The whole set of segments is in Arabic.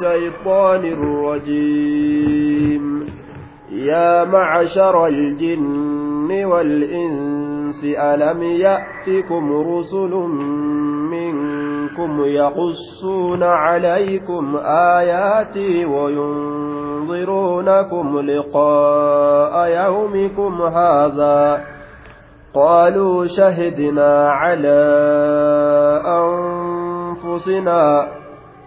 الشيطان الرجيم. يا معشر الجن والإنس ألم يأتكم رسل منكم يقصون عليكم آياتي وينظرونكم لقاء يومكم هذا؟ قالوا شهدنا على أنفسنا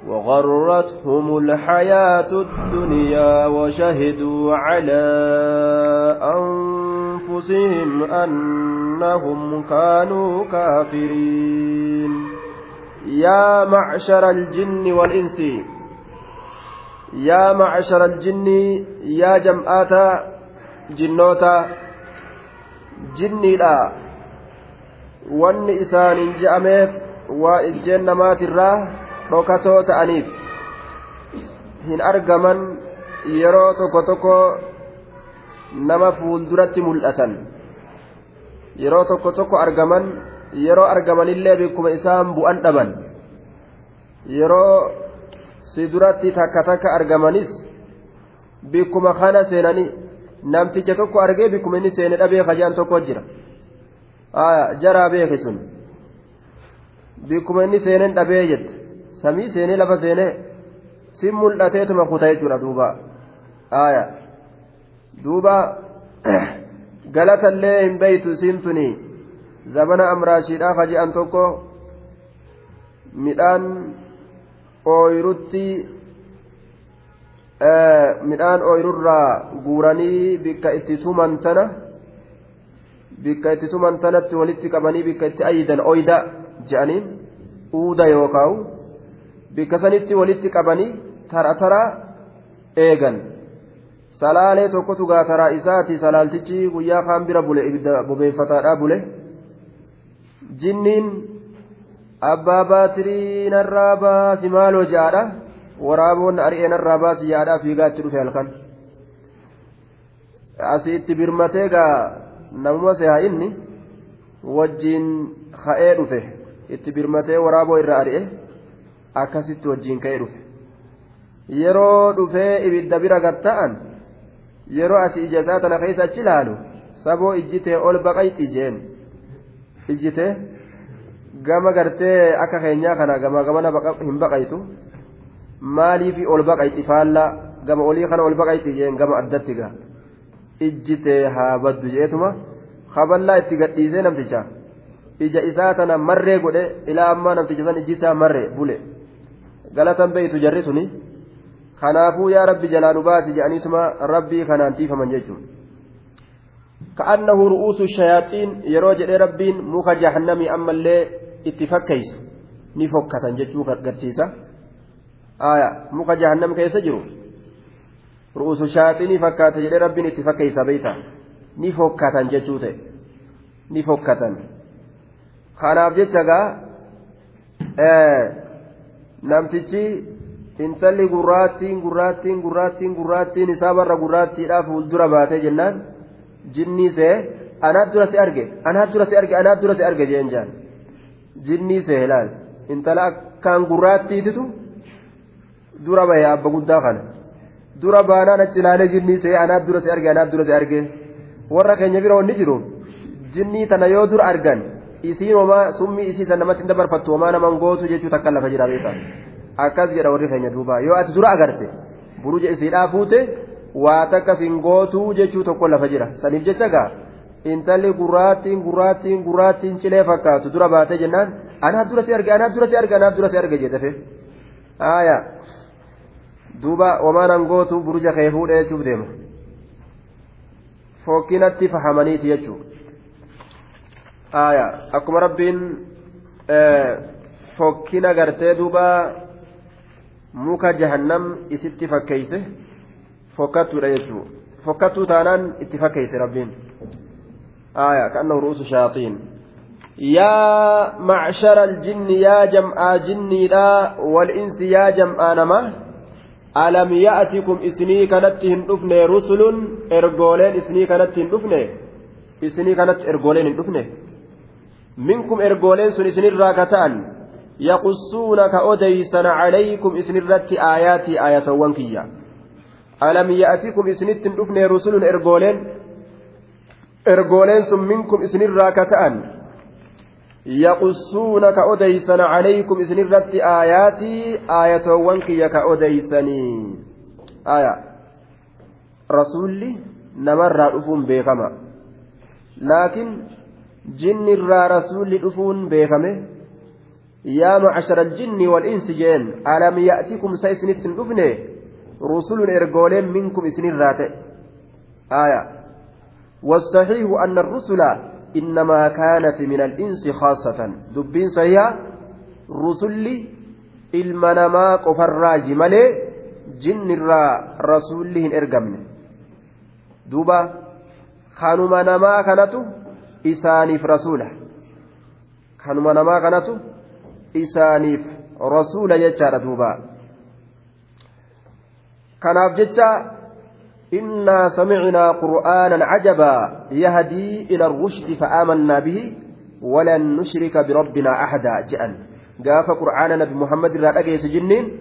وغرتهم الحياة الدنيا وشهدوا على أنفسهم أنهم كانوا كافرين. يا معشر الجن والإنس يا معشر الجن يا جمعات جنوتا jinniidha wanni isaaniin je'ameef waa ijjeen namaatirraa dhokatoo ta'aniif hin argaman yeroo tokko tokko nama fuulduratti mul'atan. Yeroo tokko tokko argaman yeroo argamanillee bikkuma isaan bu'an dhaban. Yeroo si duratti takka takka argamanis bikkuma kana seenanii namticha tokko argee bikkuma inni seene dhabee kajaan tokko jira. Jaraa beeke sun. Bikkuma inni seeneen dhabee jette samii seenee lafa seenee si mul'ateetuma kuta jechuudha duuba aya duuba galatallee hin beeytu isiin tuni zabana amraashiidhaa kaji'an tokko midhaan ooyirutti midhaan ooyirurraa guuranii bikka itti tuman tana bikka itti tuman tanatti walitti qabanii bikka itti ayyidan oyda je'aniin uuda yookaawu bikka sanitti walitti qabanii tara tara eegan salaalee tokkotu gaataraa isaati salaaltichi guyyaa kaan bira bule ibidda bobeeffataadhaa bule jinniin abbaa baatirii narraa baasi maaloo je'aadha waraaboon ari'een irraa baasi yaadhaa fiigaa dhufe halkan asii itti birmatee gaa namuma sehaa inni wajjiin ka'ee dhufe itti birmatee waraaboo irra ari'e akkasitti wajjiin ka'ee dhufe. Yeroo dhufee ibidda bira gatta'an yeroo asii ija isaa tana keessa achi ilaalu saboo ijjitee ol baqayti jeen ijjitee gama gartee akka keenyaa kana gama gamana hin baqaytu. Maaliifi ol baqayti faallaa gama olii kana ol baqayti jeen gama addatti gaa. Ijjitee haa baddu jeetuma. Kaballaa itti gadhiisee namticha. Ija isaa tana marree godhe ilaa ammaa namticha san ijji isaa marree bule galatan beeytu jarri suni kanaafuu yaa rabbi jalaa nu baasi jedhaniituma rabbii kanaan tiifaman jechuun ka'annahu ru'uusu shayaaxiin yeroo jedhee rabbiin muka jahannamii ammallee itti fakkeysu ni fokkatan jechuu garsiisa muka jahannam keessa jiru ru'uusu shayaaxiinii fakkaata jedhee rabbiin itti fakkeysa beeyta ni fokkatan jechuu ta'e ni fokkatan kanaaf jecha gaa namtichi intalli gurraattiin gurraattiin gurraattiin gurraattiin isaa barra gurraattiidhaa fuuldura baatee jennaan. Jinnii see anaat dura si arge anaat dura si arge anaat dura si arge jeen jaan. Jinnii see laal. Intala akkaan gurraattiititu dura bahe abba guddaa kana. Dura baanaan achi ilaalee jinnii see anaat dura si arge anaat dura si arge. Warra keenya bira wanni jiru jinnii tana yoo dura argan isiin homaa summii isii tan namatti hin dabarfattu homaa naman gootu jechuu takka lafa jira beekaa. Akkas jedha warri keenya duuba. Yoo ati dura agarte buruja isiidhaa fuute waa takka sin gootuu jechuu tokko lafa jira. Saniif jecha gaa intalli gurraattiin gurraattiin gurraattiin cilee fakkaatu dura baatee jennaan anaat dura si arge anaat dura si arge anaat dura si arge jedhafe haaya duuba homaa nan gootu buruja kee fuudhee jechuuf deema. Fokkinatti fahamaniiti jechuudha. Akkuma rabbiin fokkina gartee duuba muka jahannam isitti fakkeeyse fokkattuudha jechuu fokkattuu taanaan itti fakkeeyse rabbiin. Aya kaannahu ru'uusu shayaaxiin yaa macshara aljinni yaa jam'aa jinniidha wal'insi yaa jam'aa nama alam ya'tikum isinii kanatti hin dhufne rusulun ergooleen isinii kanatti hin dhufne? Isinii kanatti ergooleen minkum ergooleen sun isinirraa ka ta'an يقصون كأوديسن عليكم إسن الرت آياتي آية وانكية ألم يأتكم إسنت رفن رسل إرجولين إرجولين ثم منكم إسن الراكتان يقصون كأوديسن عليكم إسن الرت آياتي آية وانكية كأوديسني آية رسولي نمر رفون بيكما لكن جن الرا رسولي رفون بيكمه yaa macashara aljinni wal'insi jeen alam ya'tikum sa isinitti hin dhufne? Rusulun ergooleen minkum isinirraa ta'e. Aya والصحيح أن الرسل إنما كانت من الإنس خاصة دبين صحيح رسل المنما قفراج ملي جن الرا رسولهن إرقمن دوبا خانما نما كانت إسانف رسوله خانما نما كانت isaaniif rasuula jechaadha duuba kanaaf jecha innaa samicnaa qur'aanan cajabaa yahdii ila rushdi fa'aamannaa bihi walan nushrika birabbinaa axadaa je'an gaafa qur'aana nabi muhammad irraa dhageesse jinniin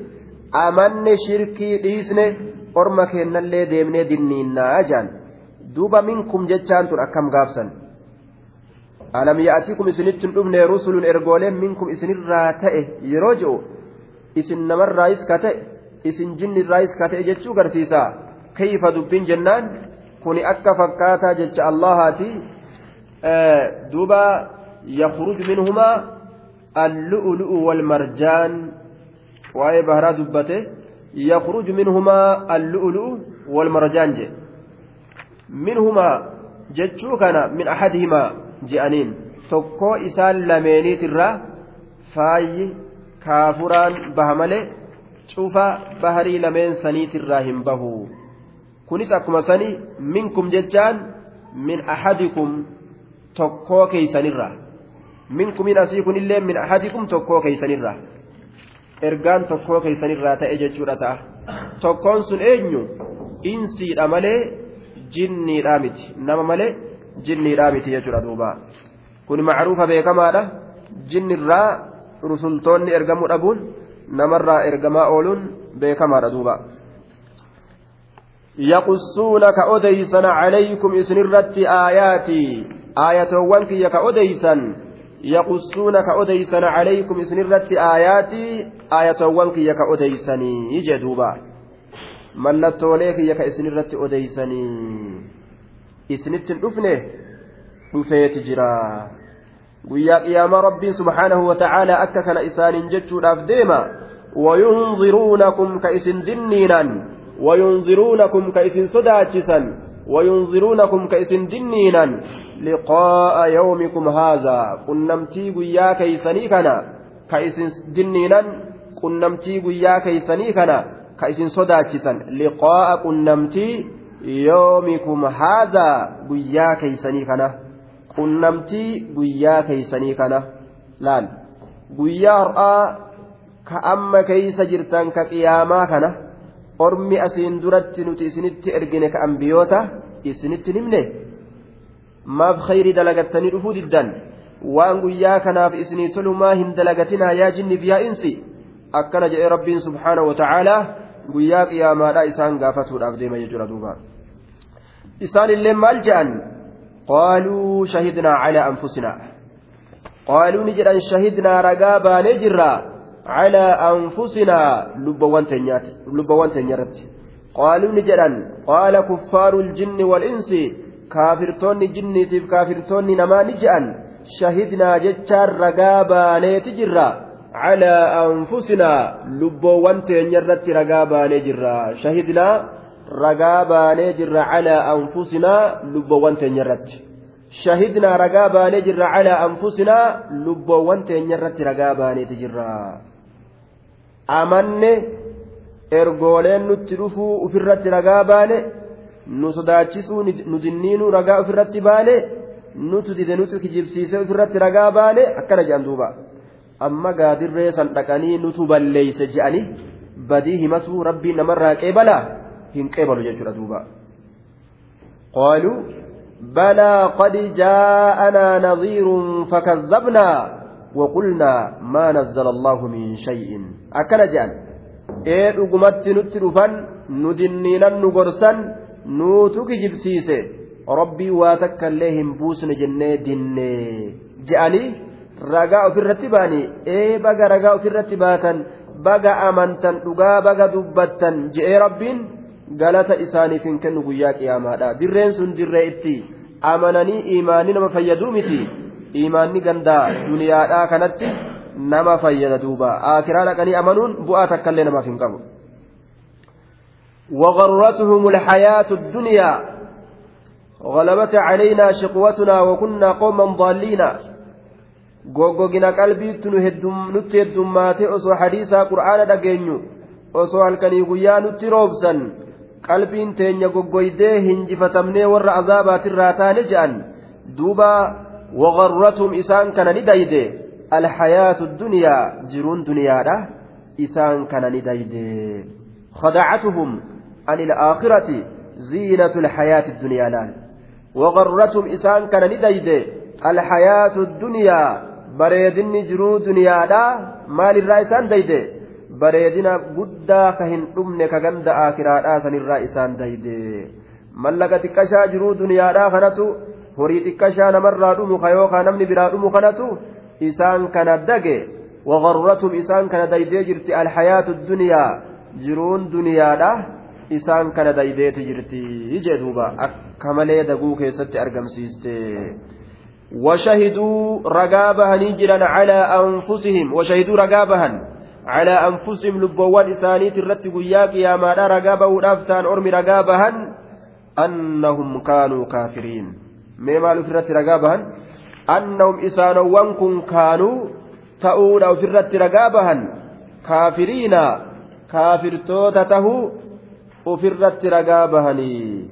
amanne shirkii dhiisne orma keennallee deemnee dinniinnaa je'an duuba minkum jechaan tun akkam gaafsan alam ya'atikum isinitti hin dhufne rusulun ergooleen minkum isinirraa ta'e yeroo ji'u isin namarraayis ka ta'e isin jinnirraayis ka ta'e jechuu garsiisa kayfa dubbiin jennaan kuni akka fakkaataa jecha allahaati duuba yakhruj minhumaa allu'ulu'u walmarjaan waa'ee baharaa dubbate yakhruj minhumaa allu'ulu'u walmarjaan je minhumaa jechuu kana min ahadihimaa je'aniin. Tokkoo isaan lameeniitirraa faayyi kaafuraan baha malee cufa baharii lameen saniitirraa hin bahu. Kunis akkuma sanii minkum jechaan min ahadikum tokkoo keeysanirraa minkumin asii kunillee min ahadikum tokkoo keeysanirraa ergaan tokkoo keeysanirraa ta'e jechuudha ta'a. Tokkoon sun eenyu? Insiidha malee jinniidhaa miti. Nama malee jinniidhaa miti jechuudha duuba kun macruufa beekamaadha jinnirraa rusultoonni ergamuu dhabuun namarraa ergamaa ooluun beekamaadha duuba يقصون كأديسا عليكم إسنرت آياتي آية وانكي كأديسا يقصون كأديسا عليكم إسنرت آياتي آية وانكي كأديسني يجدوبا ملتوليك يك إسنرت أديسني isinitti hin dhufne dhufeeti jira guyyaa qiyaamaa rabbiin subhaanahu wata'aalaa akka kana isaaniin jechuudhaaf deema isin dinniinan wayunziruunakum ka isin sodaachisan وينظرونكم كإسن دنينا لقاء يومكم هذا قنمتي قيا كيسني كنا كإسن دنينا قنمتي قيا كيسني كنا كإسن صداتشسا لقاء قنمتي yoomikum haadaa guyyaa keeysanii kana? qunnamtii guyyaa keeysanii kana? laal. Guyyaa har'aa ka amma keeysa jirtan ka qiyaamaa kana? ormi asiin duratti nuti isinitti ergine ka ambiyoota isinitti himne? maaf khayrii dalagattanii dhufuu diddan? waan guyyaa kanaaf isinii tolumaa hin dalagatinaa yaa jinniif yaa insi? akkana jedhee rabbiin subhaanahu wa ta'aalaa guyyaa qiyaamaadhaa isaan gaafatuudhaaf deema jechuudha duuba isaan illee maal jedhan qaaluu shahidnaa calaa anfusinaa qaaluu ni jedhan shahidnaa ragaa baanee jirra calaa anfusinaa lubbawwan teenyarratti qaaluu ni jedhan qaala kuffaaru ljinni walinsi kaafirtoonni jinniitiif kaafirtoonni namaa ni jedhan shahidnaa jechaan ragaa baaneeti jirra calaa anfusinaa lubboowwan teenyarratti ragaa baanee jirra. Shahidnaa ragaa baanee jirra calaa anfusinaa lubboowwan teenya irratti. Shahidnaa ragaa baanee jirra calaa anfusinaa lubboowwan teenya irratti ragaa baaneeti jirra. Amanne ergooleen nutti dhufuu ufirratti ragaa baane nu sodaachisuu nu dinniinuu ragaa ufirratti baane nutu dide nutu kijibsiisee ufirratti ragaa baane akkana jedhan duuba. Amma gaadirree san dhaqanii nutu balleeyse je'anii badii himatuu rabbii namarraa qeebalaa hin qeebalu jechuudha duuba qaaluu balaa qad jaa'anaa nadhiirun fakadhabnaa وقلنا ما نزل الله من شيء أكن جان إيه رقمت نترفن ندنينا نقرسن نوتك جبسيسي ربي واتك الليهم بوسن جنة دنة جاني ragaa ofirratti baanii ee baga ragaa ofirratti baatan baga amantan dhugaa baga dubbattan je'ee rabbiin galata isaaniif hin kennu guyyaa qiyaamaadha dirreen sun dirree itti amananii imaanii nama fayyaduu miti imaanni gandaa duniyaadhaa kanatti nama fayyada duuba akiraa dhaqanii amanuun bu'aa takkaillee namaaf hin qabu وغرتهم الحياة الدنيا غلبت علينا شقوتنا وكنا قوما ضالين goggogina qalbiitti nutti heddummaate osoo hadiisaa qur'aana dhageenyu osoo halkanii guyyaa nutti roobsan Qalbiin teenya goggoydee hinjifatamnee warra azaabaatirraa taane je'an duuba waqarratum isaan kana ni dayde alhayaatu duniyaa jiruun duniyaadha isaan kana ni dayde khadacatuhum an ilaakhirati ziinatu alhayaati duniyaa laal waqarratum isaan kana ni dayde alhayaatu duniyaa bareedinni jiruu duniyaadha maalirraa isaan dayde bareedina guddaa ka hin dhumne ka ganda akiraadhaa sanirraa isaan dayde mallaqa xiqqashaa jiruu duniyaadhaa kanatu horii xiqqashaa namarraa dhumu ka yookaan namni biraa dhumu kanatu isaan kana dage waqarratum isaan kana daydee jirti alhayaatu duniyaa jiruun duniyaadha isaan kana daydeeti jirti jedhuuba akka malee daguu keessatti argamsiiste. وشهدوا رقابها نجلا على أنفسهم وشهدوا calaa anfusihim lubboowwan isaaniiti irratti guyyaa qiyaamaadha ragaa bahuudhaaf ta'an ormi ragaa bahan annahum kaanuu kaafiriin mee maal ofirratti ragaa bahan annahum isaanowwan kun kaanuu ta'uudha ofirratti ragaa bahan kaafiriina kaafirtoota tahuu ofirratti ragaa bahanii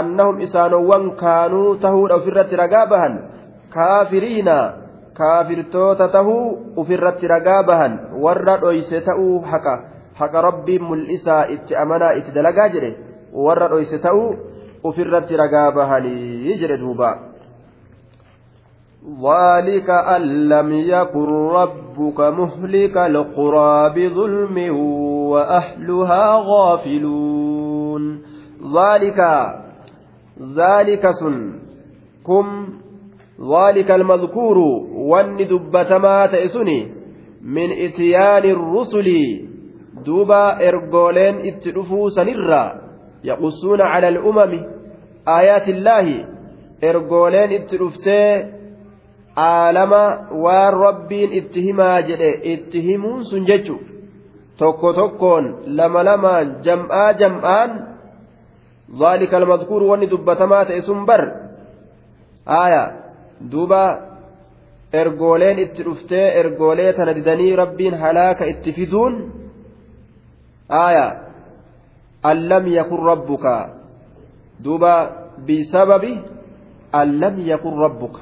annahum isaanowwan kaanuu tahuudha ofirratti ragaa bahan kaafiriina kaafirtoota tahuu ufirratti ragaa bahan warra dhoyse ta'uu haqa haqa rabbiin mul'isaa itti amanaa itti dalagaa jedhe warra dhoyse ta'uu ufirratti ragaa bahanii jedhe duuba ذلك أن لم يكن ربك مهلك القرى بظلم وأهلها غافلون ذلك ذلك سن كم ذلك المذكور وان دبتما تئسني من اتيان الرسل دوبا ارجولين اتلفوا سنرا يقصون على الامم آيات الله itti himaa jedhe itti himuun sun jechu tokko tokkoon lama lamaan jam'aa jam'aan zaalika almadkuuru wanni dubbatamaa ta'e sun bar aaya duuba ergooleen itti dhuftee ergoolee tana didanii rabbiin halaaka itti fiduun aaya allam yakun rabbuka. Duuba bisababi allam yakun rabbuka.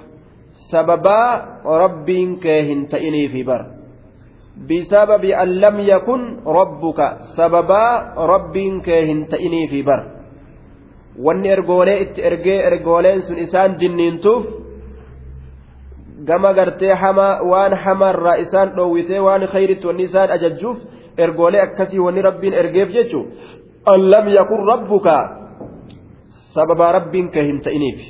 Sababaa rabbiin kee hin ta'inii fi bara بسبب أن لم يكن ربك سببا رب كاهن تئني في بر وان ارغولي ارغولين سن اسان جنين توف gama gartee hamaa waan hamarraa isaan dhoowwisee waan khayritti wanni isaan ajajjuuf ergoolee akkasii wanni rabbiin ergeef jechuun allam yakun rabbuka sababaa rabbiin kee hin ta'iniif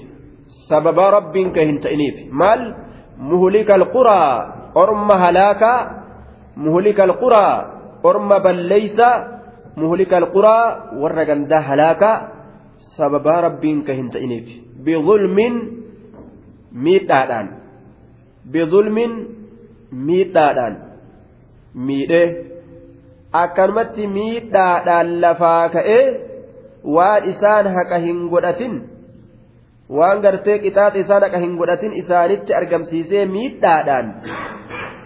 sababaa rabbiin kee hin ta'iniif maal muhlika alquraa orma halaakaa muhlika alquraa orma balleeysa muhlika alquraa warra gandaa halaakaa sababaa rabbiin kee hin ta'iniif bidulmin miidhaadhaan bidulmin miidhaadhaan miidhee akkanumatti miidhaadhaan lafaa ka'ee waan isaan haqa hin godhatin waan gartee qixaaxa isaan haqa hin godhatin isaanitti argamsiisee miidhaadhaan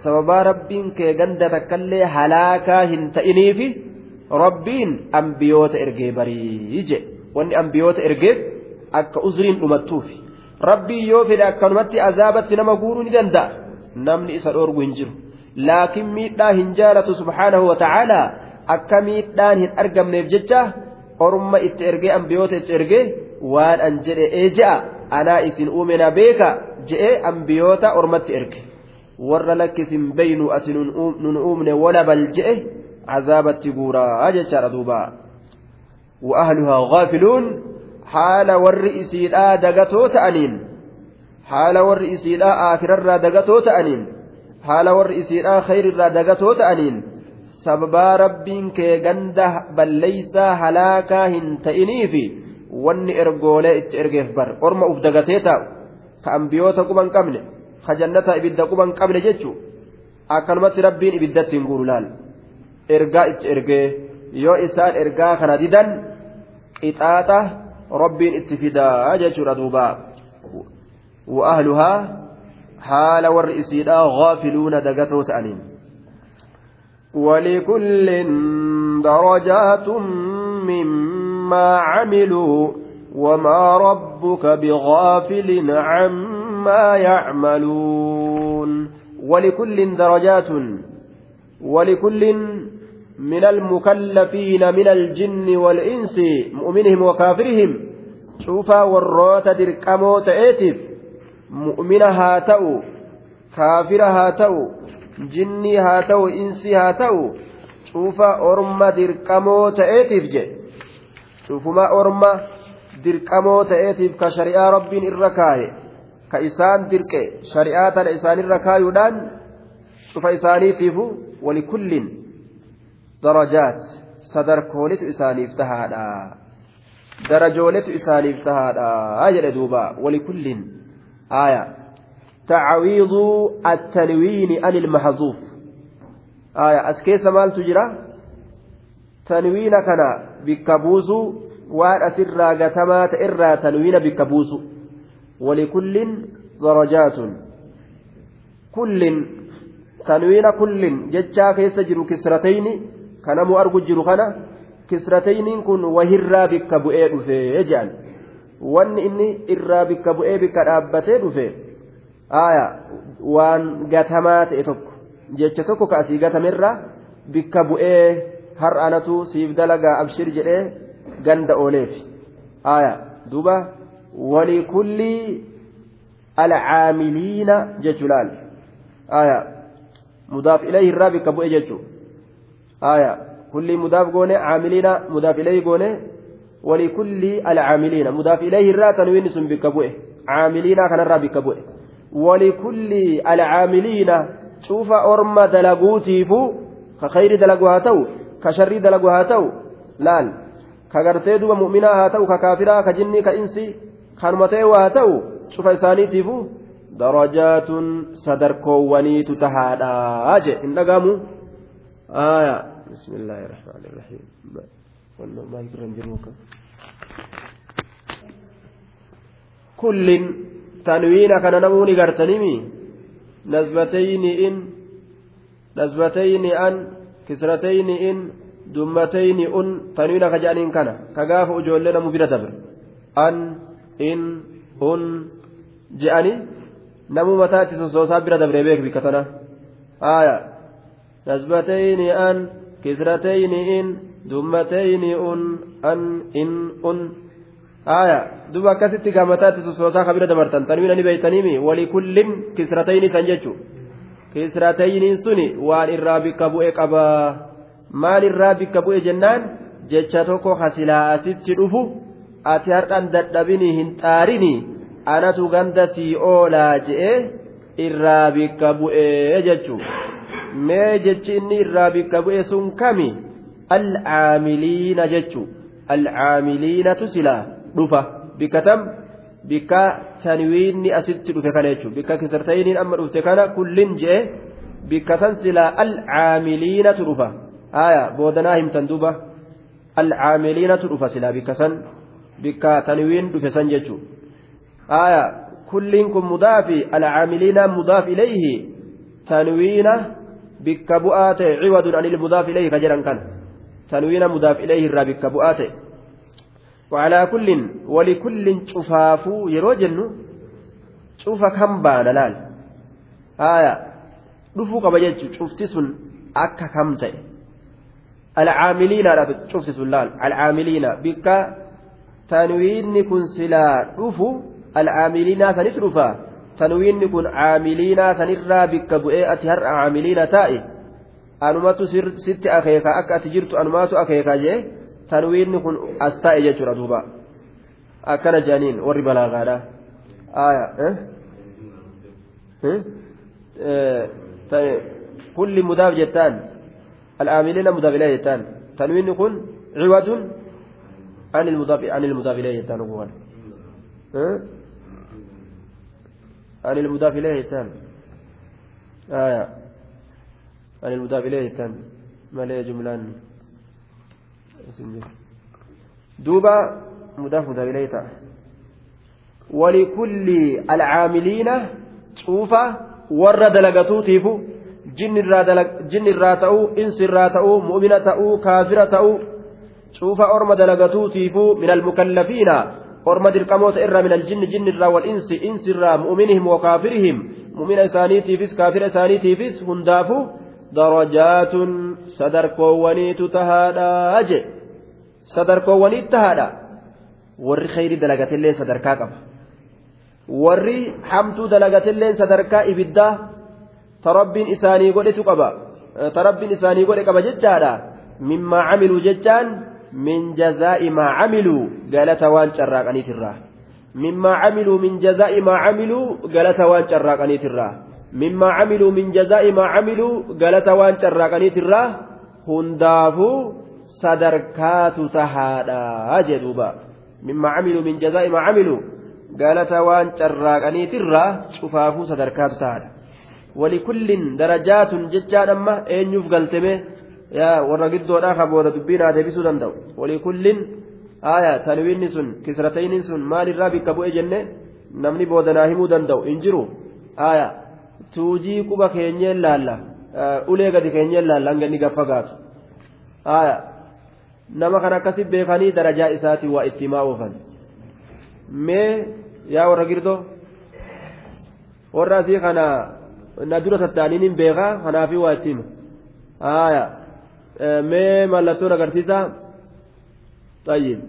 sababaa rabbiin kee ganda takkallee halaakaa hin ta'iniifi rabbiin ambiyoota ergee barii je wanni ambiyoota ergeef akka uzriin dhumattuufi. Rabbii yoo fedhe akkanumatti azaabatti nama guuruu ni danda'a namni isa dhoorgu hin jiru laakiin miidhaa hin jaalatu subhaanahu wa ta'aalaa akka miidhaan hin argamneef jecha orma itti ergee ambiyoota itti ergee waan an jedhe ee je'a anaa isin uumena beeka je'ee ambiyoota ormatti erge warra lakkisin beynu ati nun uumne wala bal je'e cazaabatti guuraa jechaadha duuba وأهلها غافلون حال والرئيسيلا دقتو تأنين حال والرئيسيلا آخر الرا دقتو تأنين حال والرئيسيلا خير الرا دقتو تأنين sababaa rabbiin kee ganda balleeysaa halaakaa hin ta'iniifi wanni ergoolee itti ergeef bar orma uf dagatee taa'u ka ambiyoota quban qabne ka jannata ibidda quban qabne jechuu akkanumatti rabbiin ibiddatti hin guuru ergaa itti ergee yoo isaan ergaa kana didan qixaaxa fidaa jechuudha duuba wa'ahluhaa haala warri isiidhaa gaafiluuna dagatoo ta'aniin ولكل درجات مما عملوا وما ربك بغافل عما يعملون ولكل درجات ولكل من المكلفين من الجن والإنس مؤمنهم وكافرهم شوفا وروت دركمو تأتف كافرها تأو jinnii haa ta'u insi haa ta'u cuufa orma dirqamoo ta'eetiif je cuufuma orma dirqamoo ta'eetiif ka shari'aa rabbiin irra kaaye ka isaan dirqe shari'aa tana isaanirra kaayuudhaan cufa isaaniitiifu walikullin darajaat sadarkoolitu isaaniif tahaadha darajooletu isaaniif tahaadha jedhe duuba walikullin aayaa تعويض التنوين عن المحذوف. آية. أسكيس مال تجرى؟ تنوين كان بكبوز وان أسرى قتمات إرى تنوين بكبوز ولكل درجات. كل. تنوين كل. ججا كيس kanamu argu jiru kana kisratayniin kun wahirraa bikka bu'ee dhufee jedhan wanni inni irraa bikka bu'ee bikka dhaabbatee dhufe aayaa waan gatamaa ta'e tokko jecha tokko kaasii gatamerraa bikka bu'ee har'anatu siif dalagaa abshir jedhee ganda ooleefi aayaa duuba waliikullii alcaamiliina jechuu laal. Aayaa mudaaf ilayhi irraa bikka bu'ee jechuudha. aya kulli mudaaf goone caamiliina mudaaf ilayhi goone walikulli alcaamiliina mudaaf ilayhi irraa tanwiinni sun bikka bu'e caamiliina kanarraa bikka bu'e ولكل العاملين شوف أرم دلقوتيفو كخير دلقوا هاتو كشر دلقوا هاتو لال كغرتي دوبا مؤمنا هاتو ككافرا كجني كإنسي كانمتي وهاتو شوف إسانيتيفو درجات صدركواني تتهادا أجي إن نقاموا آية بسم الله الرحمن الرحيم ما يكرم جروك كل tanwiina kana namuuni gartanimi nasbatayni in nasbatayni an kisratayni in dummatayni un tanwiina ka jedhaniin kana ka gaafa ijoollee namu bira dabre an in un je'ani namu mataa itti sossoosaa bira dabre in dummatayni un an in un aya duba akkasitti gaamataatti sossoosaa kabira dabartan tanwiina ni beeytaniimi walikullin kisratayni san jechu kisratayniin suni waan irraa bikka bu'e qaba maal irraa bikka bu'e jennaan jecha tokko hasilaa asitti dhufu ati hardhaan dadhabini hin xaarini anatu ganda sii oolaa je'e irraa bikka bu'e jechu mee jechi inni irraa bikka bu'e sun kami? Alcaamiliina jechu. Alcaamiliinatu silaa dhufa. Bikka tam bikka tanwiinni asitti dhufe kana jechuudha bikka kisartayiniin amma dhufte kana kullin je'e. Bikka san silaa alcaamiliinatu dhufa. Aya boodanaa himtan duuba. Alcaamiliinatu dhufa silaa bikka san. Bikka tanwiin dhufe san jechuudha aya kulliin kun mudaafi alcaamiliina mudaaf ilayhi. Tanwiina bikka bu'aa ta'e ciwadun anil mudaaf ilayhi ka jedhan kana tanwiina mudaaf ilayhi وعلى كل ولكل شفافو يروجن شوف كم بان لال آية cufti sun akka kam ta'e alcaamiliinaadha cufti sun laal alcaamiliina bikka tanwiinni kun silaa dhufu alcaamiliinaa sanitti dhufa tanwiinni kun caamiliinaa sanirraa bikka bu'ee ati har'a caamiliina taa'e anumatu sitti akeeka akka ati jirtu anumaatu akeeka jee tanwiinni kun as taa'e jechuudha duuba akkana jedhaniin warri balaagaadha kulli mudaaf jettaan al'aamiliina mudaaf ilee jettaan tanwiinni kun ciwadun عن المضاف إليه الثاني هو عن المضاف إليه الثاني آية. عن المضاف إليه الثاني ما ليه جملان دوبا مضاف مضاف إليه تعالى ولكل العاملين شوفا ورد لقطوتيف جن الرا جن الرا تأو إنس الرا تأو مؤمنة تأو كافرة تأو شوف أرمى دلقتو تيفو أرمى درقموت إرى من الجن جن الرا والإنس إنس الرا مؤمنهم وكافرهم مؤمن إساني تيفس كافر إساني تيفس هندافو درجات صدركوونيت تهادا أجي صدركوونيت تهادا warri khayri dalagatillee sadarkaa qaba warri hamtuu dalagatillee sadarkaa ibiddaa ta rabbiin isaanii godhetu qaba ta rabbiin isaanii godhe qaba jechaadha mimmaa camiluu jechaan من جزاء ما عملوا قالت وان شراقني تراه مما عملوا من جزاء ما عملوا قالت وان شراقني تراه مما عملوا من جزاء ما عملوا قالت وان شراقني تراه هندافو صدركات تهادا جدوبا. مما عملوا من جزاء ما عملوا قالت وان شراقني تراه شفافو صدركات تهادا ولكل درجات ججان أما أين يفقلتمه aayaa tanwiinni sun kisratayniin sun maalirraa bikka bu'e jenne namni booda naa himuu danda'u hin jiru aayaa tuujii quba keenyeen laalla ulee gadi keenyeen laalla hanga inni gaffagaatu aayaa nama kan akkasi beekanii darajaa isaatiin waa itti himaa oofan mee yaa warra girdoo warra asii kana na dura tattaaniin hin beekaa kanaafii waa itti hima aayaa mee mallattoon agarsiisa طيب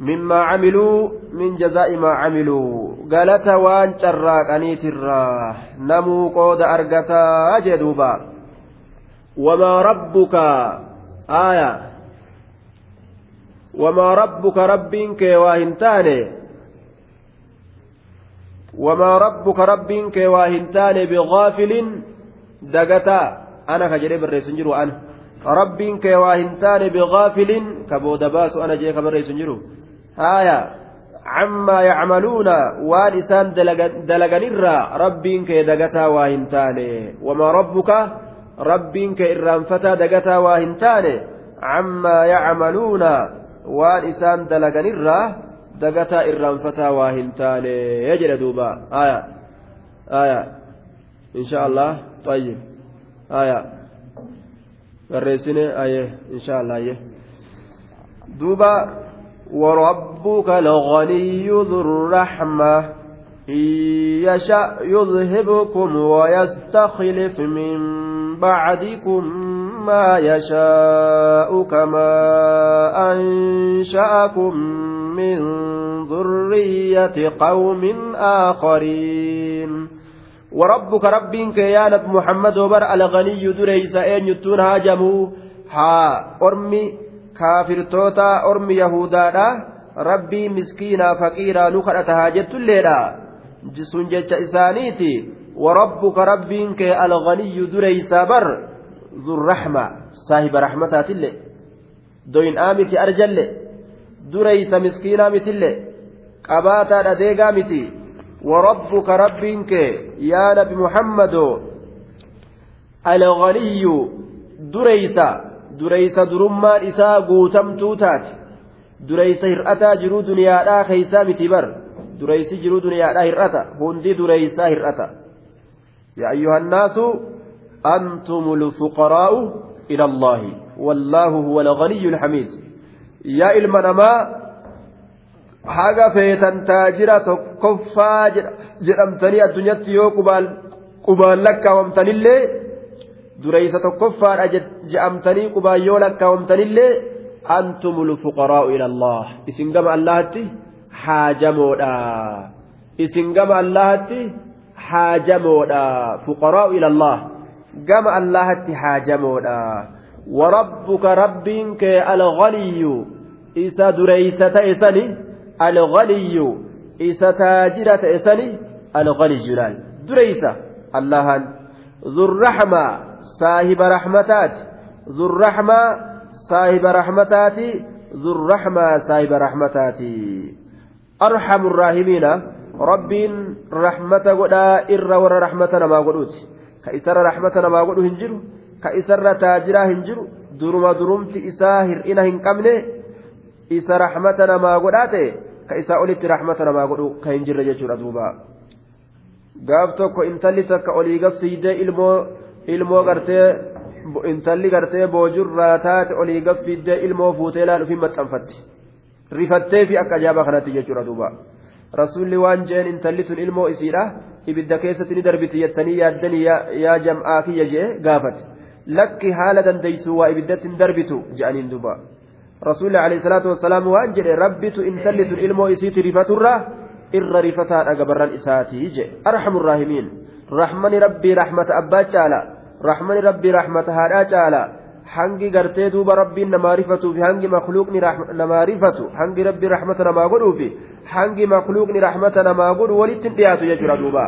مما عملوا من جزاء ما عملوا قالت وان شراقنيت الرا نمو قود أرقتا جدوبا وما ربك آية وما ربك ربك واهنتان وما ربك ربك واهنتان بغافل دقتا booda baasu ana jedhee ka barreessu jiru haaya cammaa yacmaluuna waan isaan dalaganirraa rabbiin kee dagataa waa hin taane wamaa rabbuka rabbiin kee irraanfataa dagataa waa hin taane cammaa yacmaluuna waan isaan dalaganirraa dagataa irraanfataa waa hin taane jedhe duuba aya aya insha allah طيب aya barreessine aye insha allah aye duuba وربك الغني ذو الرحمة إن يشأ يذهبكم ويستخلف من بعدكم ما يشاء كما أنشأكم من ذرية قوم آخرين. وربك ربك يا محمد وبر الغني دريس أين يتون هاجموا ها أرمي كافر توتا أرمي يهودا ربي مسكينا فقيرا نخرة هاجت الليلة. جسون جتش إسانيتي. وربك ربك الغني دريس بر. ذو الرحمة. صاحب رحمتات اللي دوين آمتي أرجل دريس مسكينا متل قباتا ديقا متي. وربك ربك يا نبي محمد الغني دريسا دريسا درمان إسا قوتم توتات دريسا هرأتا جرو دنيا لا خيسا متبر دريسي جرو دنيا لا هرأتا هندي دريسا هرأتا. يا أيها الناس أنتم الفقراء إلى الله والله هو الغني الحميد. يا إلمنما haga feetan taajira tokkoffaa jedhamtanii addunyaatti yoo qubaan lakkaawamtanillee dureysa tokkoffaadha jedhamtanii qubaan yoo lakkaawamtanillee antumul fuqaraa'u ila allah isin gama allahatti haajamoodha isin gama allahatti haajamoodha fuqaraa'u ila allah gama allahatti haajamoodha وربك الغني. إسا تاجرة إسني الغني جلال. دريسة. الله ذو الرحمة. صاحب رحمتات. ذو الرحمة. صاحب رحمتات. ذو الرحمة. صاحب رحمتات. أرحم الراحمين. ربين رحمة قدا إر ور رحمة ما قدوت. كإسر رحمة ما قدو هنجر كإسر تاجرا هنجر درما درمت isa rahmata namaa godhaate ka isaa olitti rahmata namaa godhu ka hin jirre jechuudha duuba. Gaaf tokko intalli takka olii gaffiidee ilmoo ilmoo gartee intalli gartee boojurraa taate olii gaffiidee ilmoo fuutee laal ofiin maxxanfatti. Rifattee fi akka ajaa'ibaa kanatti jechuudha duuba. Rasuulli waan jeen intalli sun ilmoo isiidha. Ibidda keessatti ni darbiti yettanii yaaddanii yaa jam'aa kiyya jee gaafate. Lakki haala dandeeysu waa ibiddatti hin darbitu je'aniin duuba. Alayhi salaatu wassalaam waan jedhe rabbitu intalli tun ilmoo isiiti rifaturraa irra rifataadha gabarran isaatii je arhamu raahimiin rahmani rabbii rahmata abbaa caala rahmani rabbii rahmata haadhaa caala hangi gartee duuba rabbiin namaa rifatuu fi hangi makluuqni namaa rifatu hangi rabbii rahmata namaa godhuu fi hangi makluuqni rahmata namaa godhu walitti hin dhiyaatu jechuudha duuba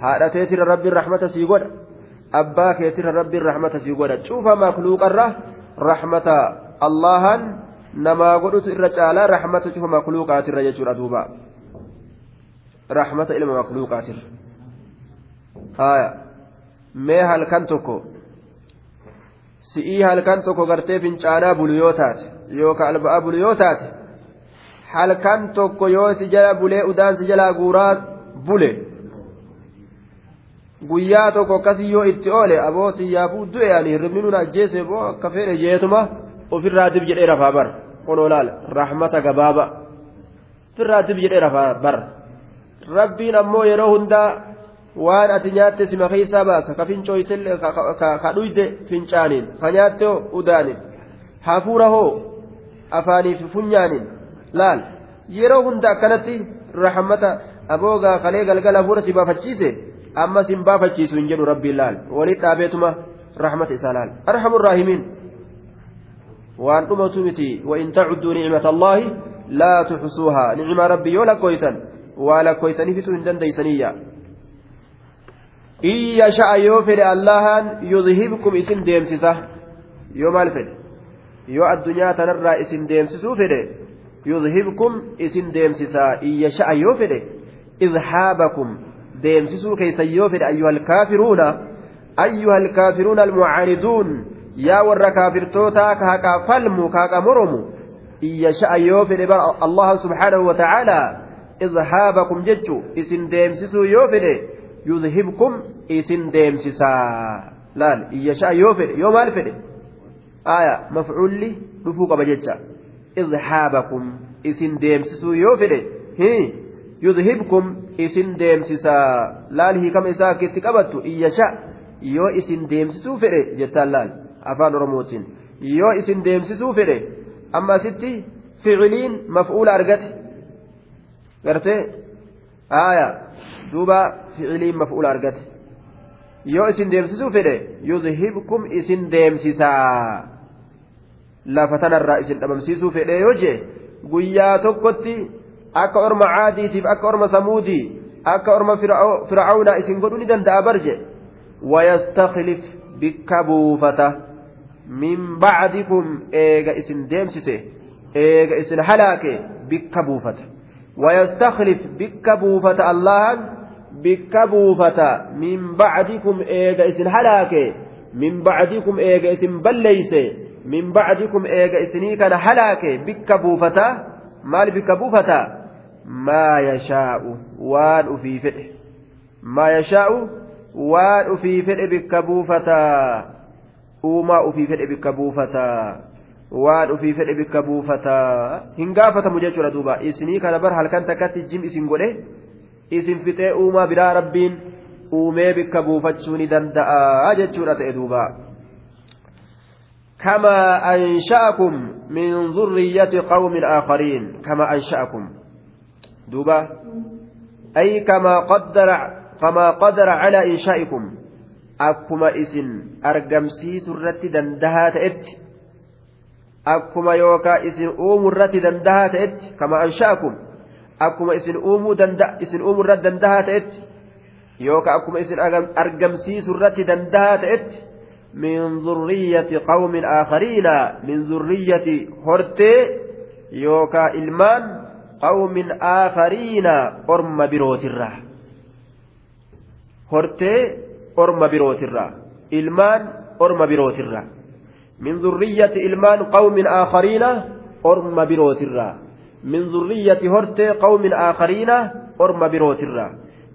haadha teetira rabbiin rahmata sii godha abbaa keetira rabbiin rahmata sii godha cuufa makluuqarra rahmata allahan namaa godhutu irra caalaa rahmata cufa makluuqaatirra jechuudha duuba. rahmata ilma makluuqaatir haya mee halkan tokko si'ii halkan tokko gartee fincaanaa bulu yoo taate yookaan alba'aa bulu yoo taate halkan tokko yoo si jala bulee udaan si jalaa guuraa bule guyyaa tokko akkasii yoo itti oole aboo xiyyaafuu du'e ani hirribni nuna ajjeese boo akka fedhe jeetuma ofirraa dib jedhee rafaa bar kunoo laal rahmata gabaaba. Ofirraa dib jedhee rafaa bar rabbiin ammoo yeroo hundaa waan ati nyaatte sima keessaa baasa. Ka fincooytellee ka dhuyde fincaaniin. Ka nyaatte hoo udaanin hafuura hoo? Afaaniif funyaanin laal. Yeroo hunda akkanatti rahmata aboogaa kalee galgala hafuura si baafachiise amma sin baafachiisu hin jedhu rabbiin laal. Walit dhaabeetuma rahmata isaa laal. Arhamu raahimiin waan dhumatu وإن تعدوا نعمة الله لا تحصوها نعمة ربي يولا كويتا dandeeysaniyya in yasha'a yoo fedhe allahan yudhibkum isin deemsisa yoo maal fedhe yoo addunyaa tanarraa isin deemsisuu fedhe yudhibkum isin deemsisa in yasha'a yoo fedhe idhaabakum deemsisuu keeysan yoo fedhe ayyuha alkaafiruuna ayyuha alkaafiruuna almucaaniduun yaa warra kaafirtootaa ka falmu ka moromu in yasha'a yoo fedhe bara allaha subxaanahu wa tacaala izhaabakum jechu isin deemsisuu yoo fedhe yudhibkum isin deemsisaa. Laal iyyashaa yoo fedhe yoo maal fedhe? Aya mafcuulli dhufuu qaba jecha. Izhaabakum isin deemsisuu yoo fedhe yudhibkum isin deemsisaa. Laal hiikama isaa akkitti qabattu iyyashaa yoo isin deemsisuu fedhe jettaan laal afaan oromootiin. Yoo isin deemsisuu fedhe amma asitti ficiliin maf'uula argate. Gartee aaya duuba ficiliin maf'uula argate. Yoo isin deemsisuu fedhe yudhibkum isin deemsisaa. Lafa tanarraa isin dhabamsiisuu fedhe yoo jee guyyaa tokkotti akka orma caadiitiif akka orma samuudii akka orma fircauna isin godhuu ni danda'a barje wayastaklif bikka buufata min bacdikum eega isin deemsise eega isin halaake bikka buufata ويستخلف بك بوفة الله بك بوفة من بعدكم إيجا إسن هلاك من بعدكم إيجا إسن بليس من بعدكم إيجا إسني كان هلاك بك بوفة مال بك بوفة ما يشاء وان في فئه. ما يشاء وان في فئه بك بوفة وما في فئه بك بوفة waan ufii fedhe bikka buufataa hin gaafatamu jechuudha duuba isinii kana bar halkan takkatti jim isin godhe isin fixee uumaa biraa rabbiin uumee bikka buufachuu ni danda'a jechuudha ta'e duuba كما أنشأكم من ذرية قوم آخرين كما أنشأكم دوبا أي كما قدر كما قدر على إنشائكم دندها تأت أكما يوكا إسن أوم الرت دندها تأت كما أنشأكم أكما إسن أوم دندا إسن أوم الرت دندها تأت يوكا أكما إسن أرقمسي سرت دندها تأت من ذرية قوم آخرين من ذرية هرتي يوكا إلمان قوم آخرين أرم بروت الرّ hortee orma birootirraa ilmaan orma birootirraa min zurriyyati ilmaan qawmin aakhariina orma birootirraa min zurriyyati hortee qawmin aakhariina orma birootirraa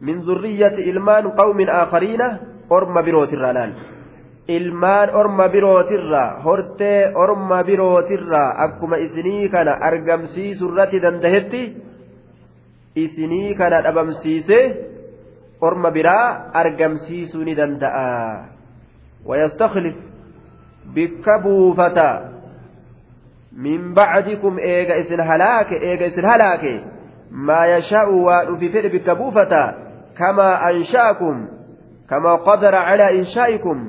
min zurriyyati ilmaan qawmin aakhariina orma birootirraa laal ilmaan orma birootirraa hortee orma birootirraa akkuma isinii kana argamsiisurratti dandahetti isinii kana dhabamsiisee orma biraa argamsiisuu ni danda'a wayastakhlif bikka buufata min bacdikum eega isin halaake eega isin halaake maa yashaa'u waa dhufi fedhe bikka buufata kamaa ansha'akum kamaa qadara calaa inshaa'ikum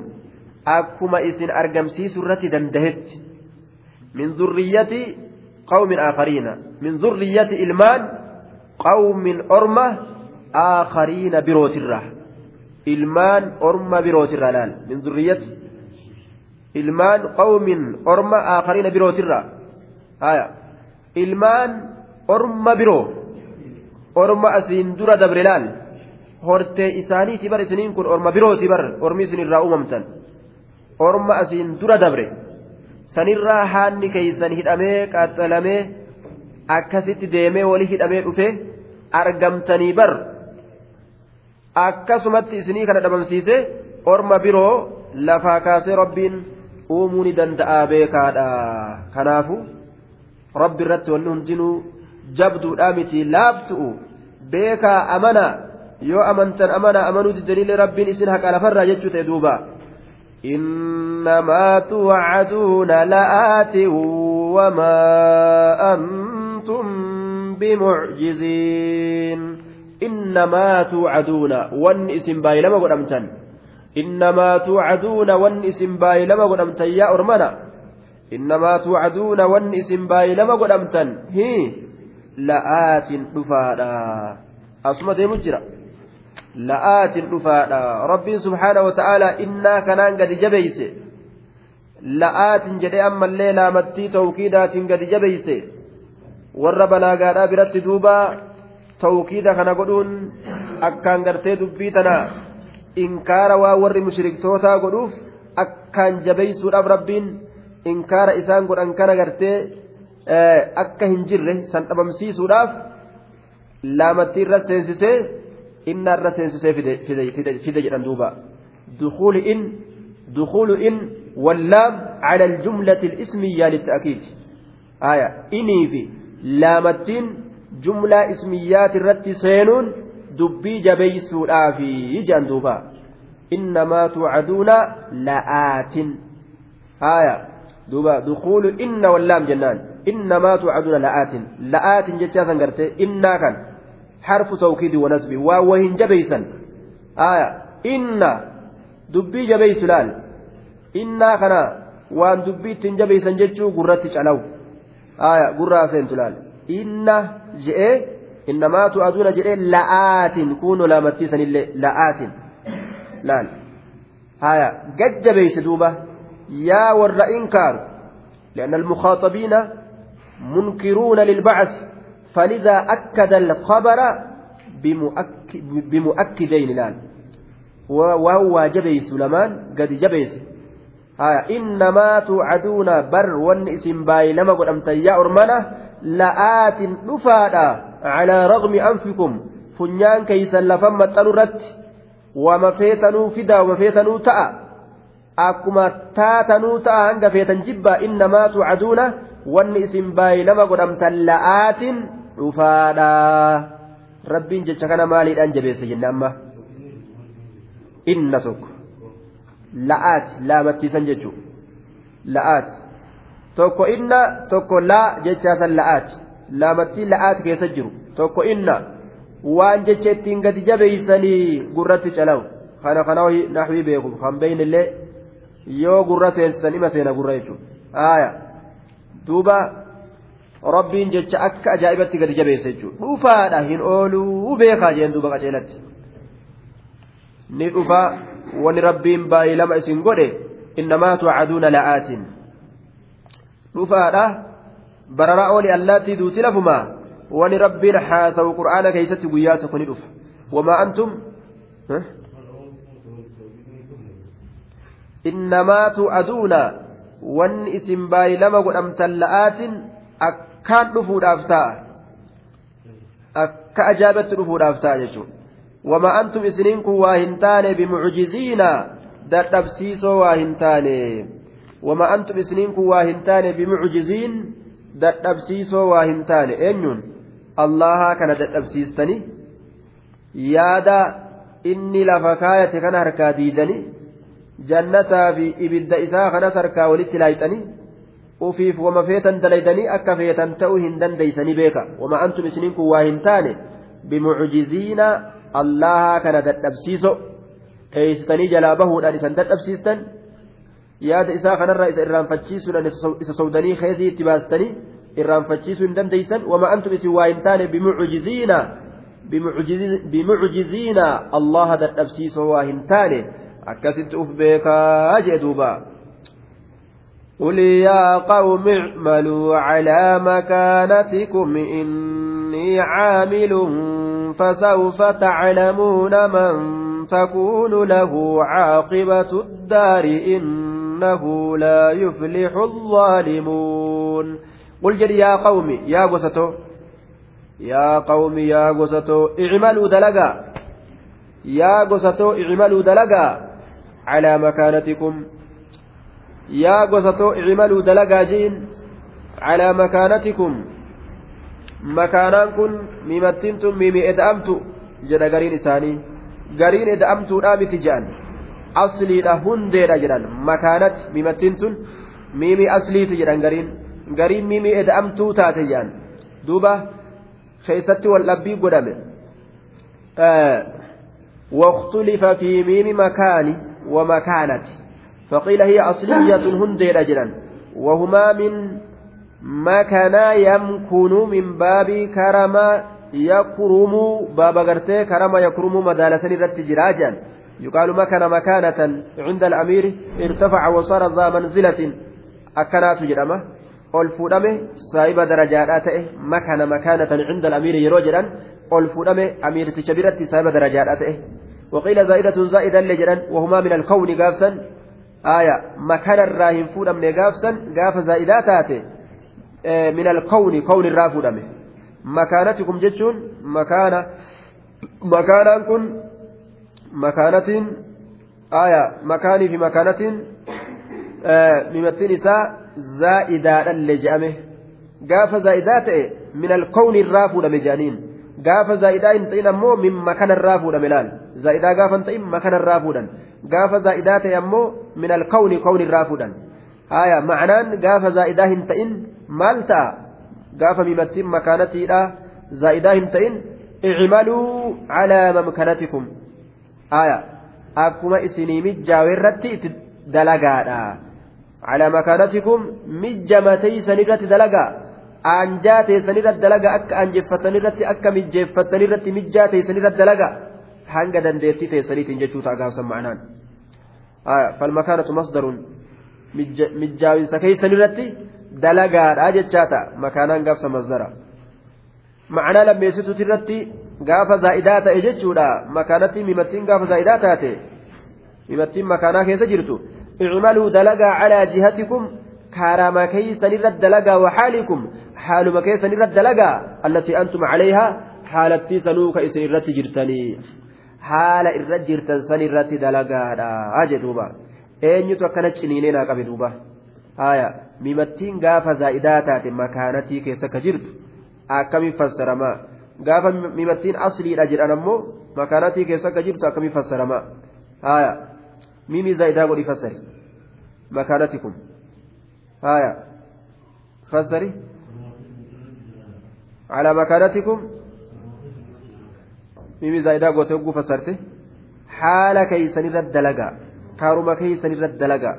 akkuma isin argamsiisuu irratti dandahetti min zurriyyati qawmin aakhariina min zurriyyati ilmaan qawmin orma آخرين بروت الرا إلمان أرمى بروت الرا لال من ذرية إلمان قوم أرمى آخرين بروت الرا آية إلمان أرمى برو أرمى أسين درا دبر لال hortee isaaniiti bar isiniin kun orma birooti bar ormi isin irraa uumamtan orma asiin dura dabre sanirraa haanni keeysan hidhamee qaxxalamee akkasitti deemee wali hidhamee dhufe argamtanii bar akkasumatti isinii kana dhabamsiise orma biroo lafaa kaasee rabbiin uumuu ni danda'a beekaadha kanaafu rabbi irratti wanni hundinuu jabduudha miti laaftu'u beekaa amana yoo amantan amana amanuu didaniillee rabbiin isin haqa lafarraa jechuu ta'e duuba إنما توعدون لآت وما أنتم بمعجزين إنما توعدون وان اسم باي لما قدمتن إنما توعدون وان اسم باي لما قدمتن يا أرمنا. إنما توعدون وان اسم باي لما قدمتن هي لآت دفادا أصمى دي مجرى. لآت دفادا ربي سبحانه وتعالى إنا كنان قد جبيس. لآت جدي أما الليلة متي توكيدات قد جبيس. warra balaagaadhaa biratti duuba tawkiida kana godhuun akkaan gartee dubbii tana inkaara waa warri mushriktootaa godhuuf akkaan jabeeysuudhaaf rabbiin inkaara isaan godhan kana gartee akka hin jirre san dhabamsiisuudhaaf laamattii irra seensisee inna irra seensisee fide jedhan duuba دخول إن دخول إن واللام على الجملة الإسمية للتأكيد آية إني في laamattiin jumlaa ismiyyaati irratti seenuun dubbii jabeeysuudhaafi jedhan duuba innamaa tuucaduuna la'aatin haya duuba dukuulu inna wallaam jennaan innamaa tuucaduuna la'aatin la'aatin jechaa san gartee innaa kan harfu tawkiidi wanasbi waa wahin jabeeysan haya inna dubbii jabeeysu laal innaa kana waan dubbii ittiin jabeeysan jechuu gurratti calawu aya gurraa seentu laal inna je'ee innamaatu aduuna jedhee la'aatin kuunu laamattiisanillee la'aatin laal aya gajjabeeyse duuba yaa warra inkaaru لأن المخاطبين منكرون للبعث فلذا أكد الخبر بمؤكدين الآن وهو جبيس لمان قد جبيس innamaa tuucaduuna bar wanni isin baay'ilama godhamtan yaa ormana la'aatin dhufaadha calaa raqmi anfikum funyaan keeysan lafan maxxanu irratti wama feetanuu fidaa wama feetanuu ta'a akkuma taatanuu ta'a hanga feetan jibba innamaa tuucaduuna wanni isin baay'ilama godhamtan la'aatin dhufaadha rabbiin jecha kana maaliidhaan jabeesse jenne amma inna tokko la'aati laamattiisan jechuun. La'aati tokko inna tokko laa jechaasan la'aati laamattii la'aati keessa jiru. Tokko inna waan jecha ittiin gadi jabeeysanii gurratti calawu. Kana kana naxwii beeku. Kan beeynillee yoo gurra seensisan ima seena gurra jechuudha. Haaya duuba rabbiin jecha akka ajaa'ibatti gadi jabeessa jechuudha. Dhufaadha hin ooluu. Beekaa jeen duuba qaceelatti. Ni dhufa wani rabbiin baay'ee lama isin godhe innamaa tuucaduuna la'aatiin dhufaadha bararaa ooli allaattii duuti lafumaa wani rabbiin haasawu qur'aana keessatti guyyaa tokko ni dhufa wamaa antum innamaa tu'aduuna wanni isin baay'ee lama godhamtan la'aatin akkaan dhufuudhaaf ta'a akka ajaa'ibatti dhufuudhaaf ta'a jechuudha wama antum isiniin kun waa hin taane bimucjiziin dadhabsiisoo waa hin taane eenyuun allahaa kana dadhabsiistanii yaada inni lafa kaayate kana harkaa diidanii jannataa fi ibidda isaa kanas harkaa walitti laayxanii ufiif wama feetan dalaydanii akka feetan ta'uu hin dandeeysanii beeka wama antum isiniin kun waa hin taane bimucjiziina allaha kana dadhabsiiso dheeysitanii jalaa bahuudhaan isan dadhabsiistan yaada isaa kanarraa isa irraanfachiisuudhaan isa sowdanii keesii itti baastanii irraanfachiisuu hin dandeeysan wama antum isin waa hin taane bimucjiziina bimucjiziina allaha dadhabsiisoo waa hin taane akkasitti uf beekaa jee duuba قل يا قوم اعملوا على مكانتكم إني عامل فسوف تعلمون من تكون له عاقبة الدار إنه لا يفلح الظالمون. قل جل يا قوم يا قسطو يا قوم يا قسطو اعملوا دلقا يا قسطو اعملوا دلقا على مكانتكم. يا قصتو اعملوا دلقا جين على مكانتكم. مكانان كن ميمتنتم ميمي ادأمتو جدا قرين إساني قرين ادأمتو رامت جان أصلي لهندير جدان مكانت ميمتنتن ميمي أصلي تجدان قرين قرين ميمي ادأمتو تاتجان دوبا خيستي واللبي قدامي آه واختلف في ميم مكاني ومكانة فقيل هي أصلية هندي رجلا وهما من مكانا يمكن من باب كرم يكرم باب غرتي كرم يكرم مدالة رت جراجا. يقال مكان مكانة عند الأمير ارتفع وصار ذا منزلة. أكنات جرمة makana makaanatan cinda alamiiri yeroo jedhan ol fuudhame amiirticha biratti saahiba darajaadhaa ta'e وقيل زائدة زائدا لجرا وهما من الكون قافسا. آية مكان الراهن فودا من قافسا قاف زائدات من الكون كون الرافودا مكانتكم جتشون مكان مكانا كن مكانة آية مكاني في مكانة ممثل إساء زائدا لجأمه قاف زائدات من الكون zaa'idaa hin ta'in ammoo min makanarraa fuudhame laal zaa'idaa gaafa hin ta'in makanarraa fuudhan gaafa zaa'idaa ta'e ammoo min alkawni kawnirraa fuudhan haya ma'anaan gaafa zaa'idaa hin ta'in maal ta'a gaafa mimattiin makaanatiidha zaa'idaa hin ta'in icmaluu calaa mamkanatikum haya akkuma isinii mijjaawe irratti itti dalagaadha calaa makaanatikum mijjamateeysan irratti dalagaa aanjaa teessanirratti dalaga akka aanjeffatanirratti akka mijjeeffatanirratti mijjaa teessanirratti dalaga hanga dandeettii teessaniitiin jechuu ta'a gaafsan ma'anaan falmakaanatu masdaruun mijjaawinsa keessanirratti dalagaadha jechaa ta'a makaanaan gaafsa masdara ma'anaa lammeessituuti irratti gaafa zaa'idaa ta'e jechuudha makaanatti mimattiin gaafa zaa'idaa taate mimattiin makaanaa keessa jirtu icmaluu dalagaa calaa jihatikum kaarama keeysanirratti dalagaa waxaalikum حالما كيسن الرد لقى التي أنتم عليها حالتي سنوك إسن الرد جرتني حال الرد جرتن سن الرد دلقى أجدوبا eenyutu akkana ciniinee naa qabe duuba haya mimattiin gaafa zaa'idaa taate makaanatii keessa ka jirtu akkamiin fassaramaa gaafa mimattiin asliidha jedhan ammoo makaanatii keessa ka jirtu akkamiin fassaramaa haya mimi zaa'idaa godhi fassari makaanati kun haya fassari على مكانتكم mimi zaa'idaa gootee hogguu fassarte haala keeysanirra dalagaa kaaruma keeysanirra dalagaa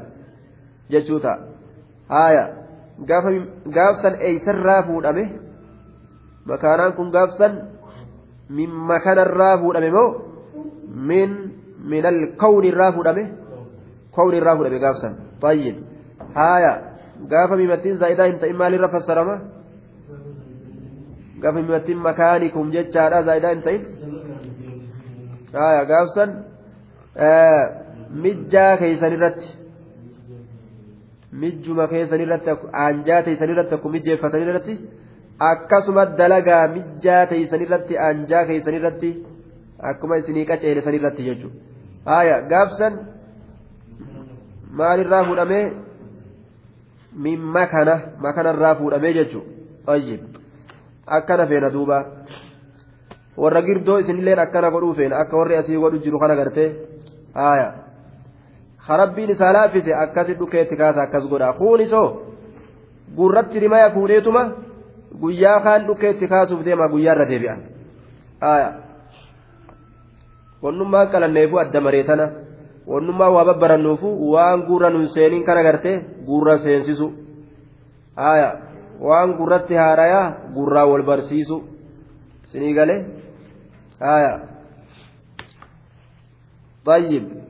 jechuu ta'a haaya gaafsan eeysarraa fuudhame makaanaan kun gaafsan min makanarraa fuudhame moo min min alkawni irraa fuudhame kawni irraa fuudhame gaafsan tayyib haaya gaafa mimattiin zaa'idaa hin ta'in maalirra fassarama gaafa mimattiin makaanikum jechaadha zaa'idaa hin ta'in haaya gaafsan mijjaa keeysan irratti mijjuma keeysan irratti aanjaa teeysan irratti akkuma mijjeeffatan irratti akkasuma dalagaa mijjaa teeysan irratti aanjaa keeysan irratti akkuma isinii qaceele san irratti jechuudha haaya gaafsan maalirraa fuudhamee? Min makana makanarraa fuudhamee jechuudha akkana feena duuba. Warra girdoo isinilleen akkana godhuu feena. Akka warri asii godhu jiru kana gartee. Haaya harabbiin isaa laaffise akkasi dhukeetti kaasa akkas godha. Kuunisoo gurratti rimaya fuudheetuma guyyaa kaan dhukeetti kaasuuf deema guyyaarra deebi'an wannummaan qalanneefu adda maree tana. Wannummaan waa babbarannuufu waan guurra nun seeniin kana gartee guurra seensisu. Waan gurratti haarayaa gurraa wal barsiisu. Sinii galee? Tayyib.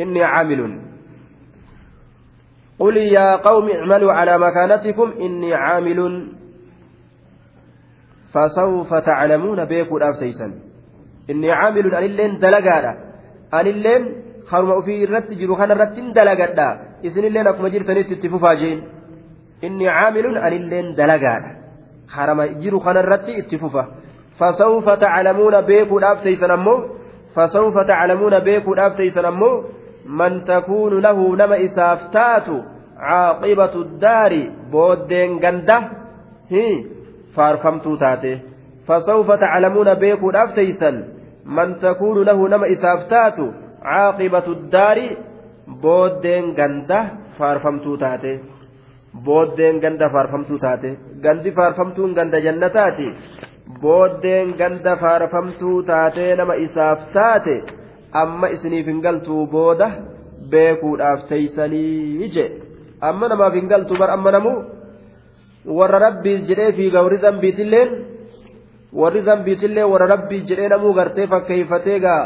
إني عامل. قل يا قوم اعملوا على مكانتكم إني عامل. فسوف تعلمون بيكو الأفتيسا إني عامل أن اللين دلقادا. أن اللين خرم في الرت جرو خان الرت دلقادا. إذن اللين أكما جرتني تتفوفا جين إني عامل أن اللين دلقادا. خرم جرو خان الرت اتفوفا. فسوف تعلمون بيكو الأفتيسا أمو. فسوف تعلمون بيكو الأفتيسا أمو. من تكون له نما إسافتات عاقبة الدار بودين غنده هي faarfamtuu taate fasawfa taclamuuna beekuudhaaf teeysan man takuunu lahu nama isaaf taatu caaqibatu daari booddeen ganda faarfamtuu taate booddeen ganda faarfamtuu taate gandi faarfamtuun ganda jannataati booddeen ganda faarfamtuu taatee nama isaaf taate amma isiniif hin galtuu booda beekuudhaaf teeysanii je amma namaaf hin galtuu bar amma namuu. Warra rabbiis jedhee fiiga warri zambiitilleen warri zambiitillee warra rabbiis jedhee namuu gartee fakkeeyfatee gaa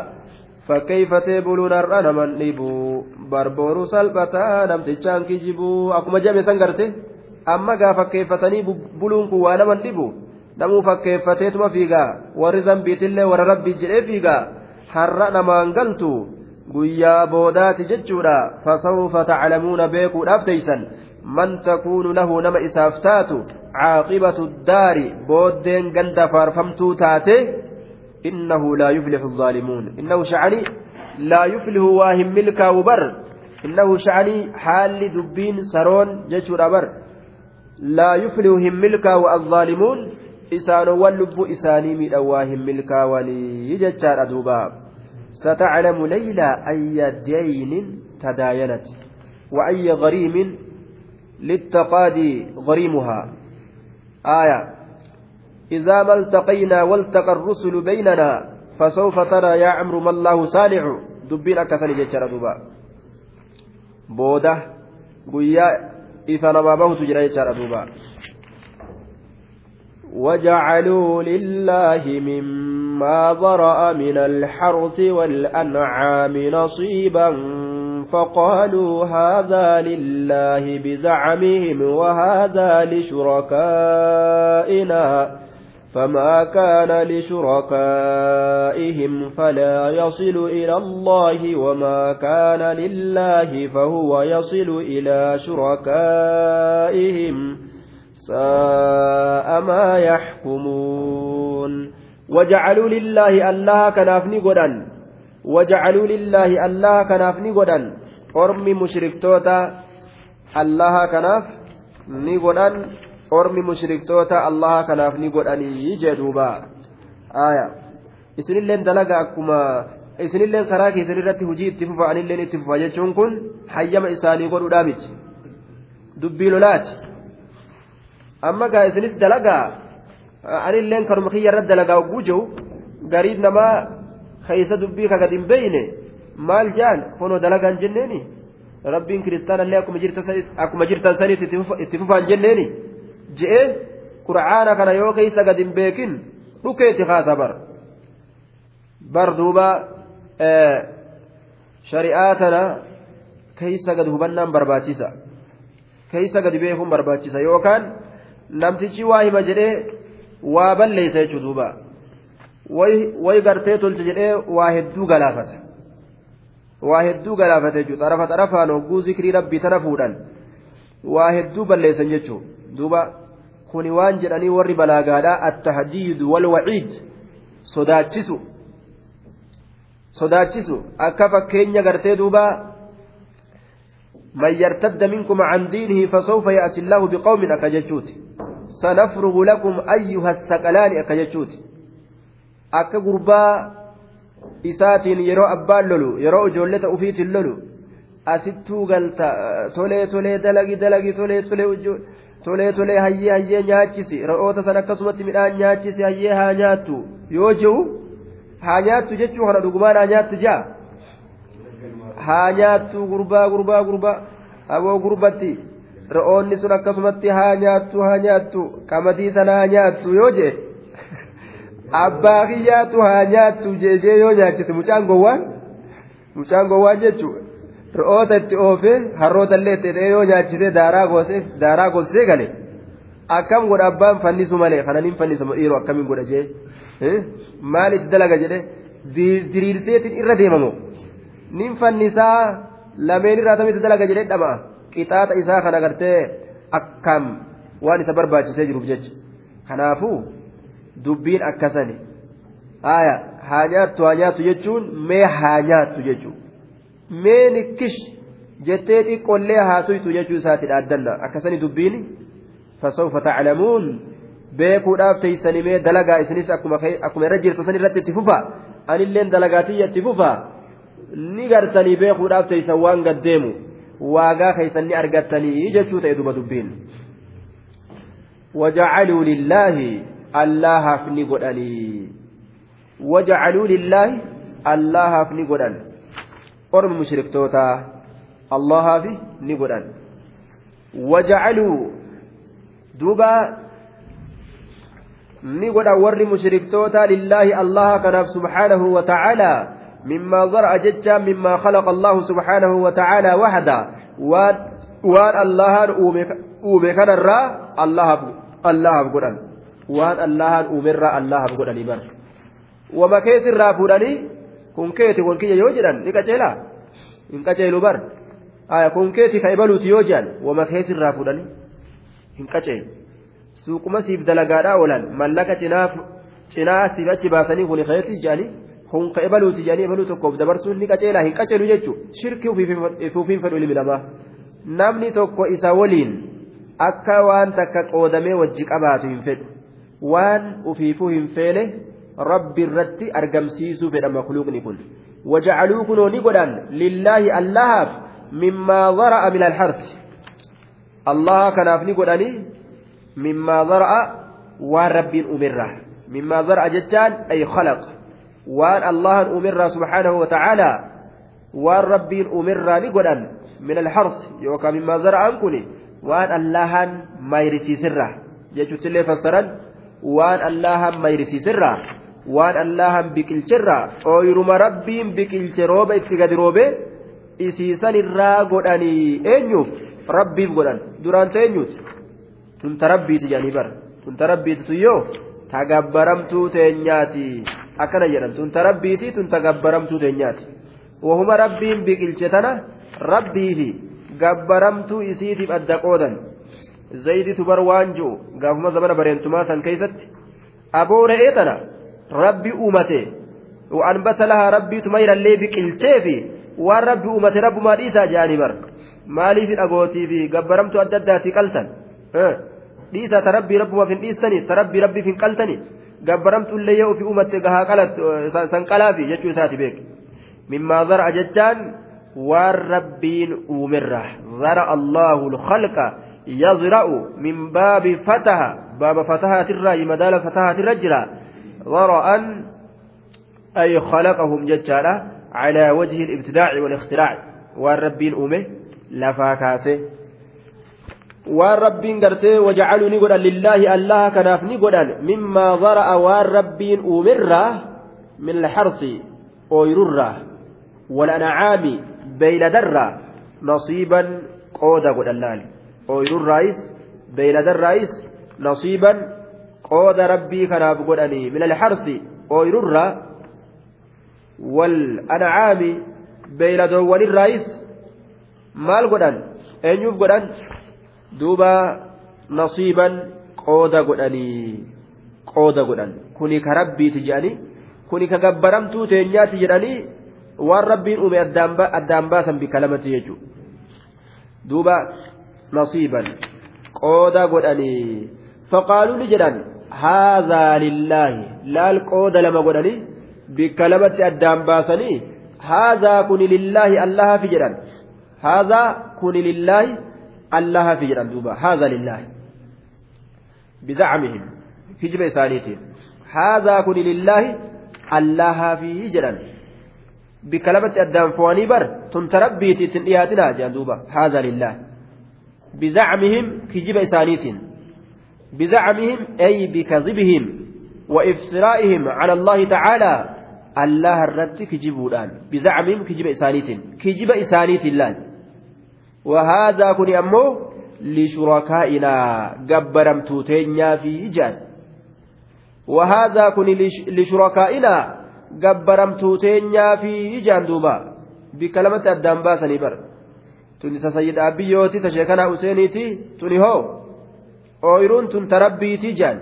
fakkeeyfatee buluun har'a naman dhibu. Barbooruu salphataa namtichaan kijibuu akkuma jame san garte amma gaa fakkeeffatanii buluun kun waa naman dhibu. Namuu fakkeeffateetuma fiigaa. Warri zambiitillee warra rabbiis jedhee fiigaa har'a namaan galtu guyyaa boodaati jechuudha fasawfa taclamuuna beekuudhaaf teeysan man takuunu lahu nama isaaf taatu caaqibatu daari booddeen ganda faarfamtuu taate innahu laa yuflixu الظaalimuun innahu shacanii laa yuflihu waa hin milkaa'u bar innahu shacanii haalli dubbiin saroon jechuudha bar laa yuflihu hin milkaa'u الظaalimuun isaanowwan lubbuu isaanii miidhan waa hin milkaawanii jechaadha duuba. ستعلم ليلى أي دين تداينت وأي غريم للتقادي غريمها آية إذا ما التقينا والتقى الرسل بيننا فسوف ترى يا عمرو ما الله صانع دبين أكثر جيتشارا دوبا بودة قويا إذا نما بوت جرى جيتشارا دوبا وجعلوا لله مما ذرأ من الحرث والأنعام نصيبا فقالوا هذا لله بزعمهم وهذا لشركائنا فما كان لشركائهم فلا يصل إلى الله وما كان لله فهو يصل إلى شركائهم ساء ما يحكمون وجعلوا لله الله كنافني قدن وجعلوا لله الله كنافني قدن ormi mushriktoota allaha kanaaf ni godhan ormi mushriktoota allaha kanaaf ni godhanii jee duuba aya isinilleen dalaga akkuma isinilleen karaa keessan irratti hujii itti fufa anilleen itti fufa jechuun kun hayyama isaanii godhuudhaa miti dubbii lolaati amma gaa isinis dalagaa anilleen kanuma kiyya irra dalagaa ogguu jiru gariin namaa keeysa dubbii ka gad hin beeyne maal jaan fonoo dalagaan jenneeni rabbiin kiristaanallee akkuma jirtan saniitti itti fufaan jenneeni je'ee qur'aana kana yoo keeysa gad hin beekin dhukeetti kaasa bar bar duuba shari'aa tana keeysa gad hubannaan barbaachisa keeysa gad beekuun barbaachisa yookaan namtichi waa hima jedhee waa balleeysa jechuudha duuba way gartee tolche jedhee waa hedduu galaafata waa hedduu galaafate jechuudha xarafa xarafaan hogguu zikrii rabbii tana fuudhan waa hedduu balleessan jechuudha duuba kuni waan jedhanii warri balaagaadhaa attahdiidu wal waciid sodaachisu sodaachisu akka fakkeenya gartee duuba من يرتد منكم عن دينه فسوف يأتي الله بقوم sanafrugu lakum ayyuha saqalaani akka jechuuti akka gurbaa isaatiin yeroo abbaan lolu yeroo ijoolleta ufiitiin lolu asittuu galta tolee tolee dalagi dalagi tolee tolee tolee tolee hayyee hayyee nyaachisi re'oota san akkasumatti midhaan nyaachisi hayyee haa nyaattu yoo jiru haa nyaattu jechuun kana dhugumaan haa nyaattu jaa haa nyaattu gurbaa gurbaa gurbaa aboo gurbatti. Re'oonni sun akkasumatti haa nyaattu haa nyaattu qamadii sana haa nyaattu yoo jee abbaa kiyyaatu haa nyaattu jeejee yoo nyaachise mucaan gowwaan mucaan gowwaan jechuudha re'oota itti oofee harroota illee itti yoo nyaachisee daaraa goosee gale akkam godha abbaan fannisu malee kananiin fannisamu dhiiroo akkamiin godha jee maal itti dalaga jedhe diriirseetiin irra deemamu nin fannisaa lameen irraa tamitti dalaga jedhee dhama'a qixaaxa isaa kana gartee akkam waan isa barbaachisee jiruuf jecha. Kanaafuu. dubbiin akkasani. Aya haa nyaattu haa nyaattu jechuun mee haa nyaattu jechuun. Mee nikkish jettee xiqqollee haa tuytu jechuu isaati dhaaddanna. Akkasani dubbiin fasawfa taclamuun beekuudhaaf teeysanii mee dalagaa isinis akkuma irra jirtu san irratti itti fufa. Anilleen dalagaatiyya itti fufa. Ni gartanii beekuudhaaf teeysan waan gaddeemu waagaa keeysan ni argattanii jechuu ta'e duba dubbiin وجعلوا لله allahaaf ni godhanii wajacaluu lillaahi allahaaf ni godhan ormi mushriktootaa allahaaf ni godhan wajacaluu duuba ni godhan warri mushriktootaa lillaahi allaha kanaaf subxaanahu wa tacaalaa مما ضرأ ججا مما خلق الله سبحانه وتعالى وحده وان وان الله أومي كان الرا الله الله allahan uumerraa allahaaf godhanii bar wama keessirraa fuudhanii kun keeti kun kiyya yoo jedhan ni qaceelaa hin qaceelu bar kun keeti ka ibaluuti yoo jedhan wama keessirraa fuudhanii hin qaceelu suuquma siif dalagaadhaa oolan mallaqa cinaaf cinaa siif achi baasanii kun keeti jedhanii kun ka ibaluuti jedhanii ibaluu tokkoof dabarsuun ni qaceelaa hin qaceelu jechuun shirkii ufiin fedhu ilmi namaa namni tokko isa waliin akka waan takka qoodamee wajji qabaatu hin fedhu. waan ufiifuu hin feene rabbi irratti argamsiisuu fedha makluuqni kun wajacaluu kunoo ni godhan lillaahi allahaaf mimmaa dara'a min alharsi allaha kanaaf ni godhanii mimmaa dara'a waan rabbiin uumerraa mimmaa dara'a jechaan ay khalaq waan allahan uumerraa subhaanahu wa ta'aalaa waan rabbiin uumerraa ni godhan min alharsi yookaan mimmaa dara'an kun waan allahan mayrisiisirraa jechuutti illee fassaran waan allahan mayrisiisirraa waan allahan biqilchirraa ooyiruma rabbiin biqilche rooba itti gadi roobe isiisanirraa godhanii eenyuuf rabbiif godhan duraanta eenyuuti tunta rabbiiti jedhanii bara tunta rabbiiti tuyyoo tagabbaramtuu teenyaati akkana jedhan tunta rabbiiti tunta gabbaramtuu teenyaati wahuma rabbiin biqilche tana rabbiifi gabbaramtuu isiitiif adda qoodan zayditu bar waan ji'u gaafuma zamana bareentumaa san keeysatti aboo re'ee tana rabbi uumate وأنبت لها ربي تمير اللي بقلتي في waan rabbi uumate rabbumaa dhiisaa jedhanii bar maaliifin agootii fi gabbaramtu adda addaati qaltan dhiisaa ta rabbii rabbumaaf hin dhiistanii ta rabbii rabbiif hin qaltanii gabbaramtu illee yoo ofii uumatte gahaa qalat san qalaafi jechuu isaati beek mimmaa zara'a jechaan waan rabbiin uumerra zara allahu lkhalqa يزرع من باب فتح باب فتحة الرأي مدال فتحة الرجل ضرأ أي خلقهم ججارة على وجه الابتداع والاختراع والربين أمه لفاكاسه waan rabbiin gartee wajacaluu ni godhan lillaahi allaha kanaaf ni godhan mimmaa zara'a waan rabbiin uumirraa min alxarsi ooyrurraa walancaami beeyladarraa nasiiban qooda godhan laali ooyrurraayis beeyladarraayis nasiiban qooda rabbii kanaaf godhanii min alxarsi ooyrurraa walancaami beeyladoowwanirraayis maal godhan eenyuuf godhan duuba nasiiban qooda godhanii qooda godhan. Kuni ka rabbiiti jedhanii kuni ka gabbaramtuu teenyaati jedhanii waan rabbiin uume addaan baasan bika lamatti jechuudha. Duuba nasiiban qooda godhanii faqaaluu jedhan haadhaa lillaahi. Laal qooda lama godhanii bikka lamatti addaan baasanii haadhaa kuni lillaahi allahafi jedhan. Haadhaa kuni lillaahi. Duuba haadha lillaahi bizacmihim kijiba isaaniitiin haadhaa kun lillaahi allaha fi jedhan bikka lamatti addaan fo'anii bar tunta rabbiiti ittiin dhiyaatinaa jedhan duuba haadha lillaahi bizacmihim kijiba isaaniitiin bizacmihim ay bikazibihim وإفسرائهم على الله تعالى الله الرد كجبودان بزعمهم كجب إسانيت كجب إسانيت الله وهذا كن أمو لشركائنا جبرمتو تينيا في جان وهذا كن لشركائنا جبرمتو تينيا في جان دوبا بكلمة الدنبا سنبر تني تسيد أبيوتي تشيكنا أسينيتي تني هو ooyiruun tun ta rabbiiti jaan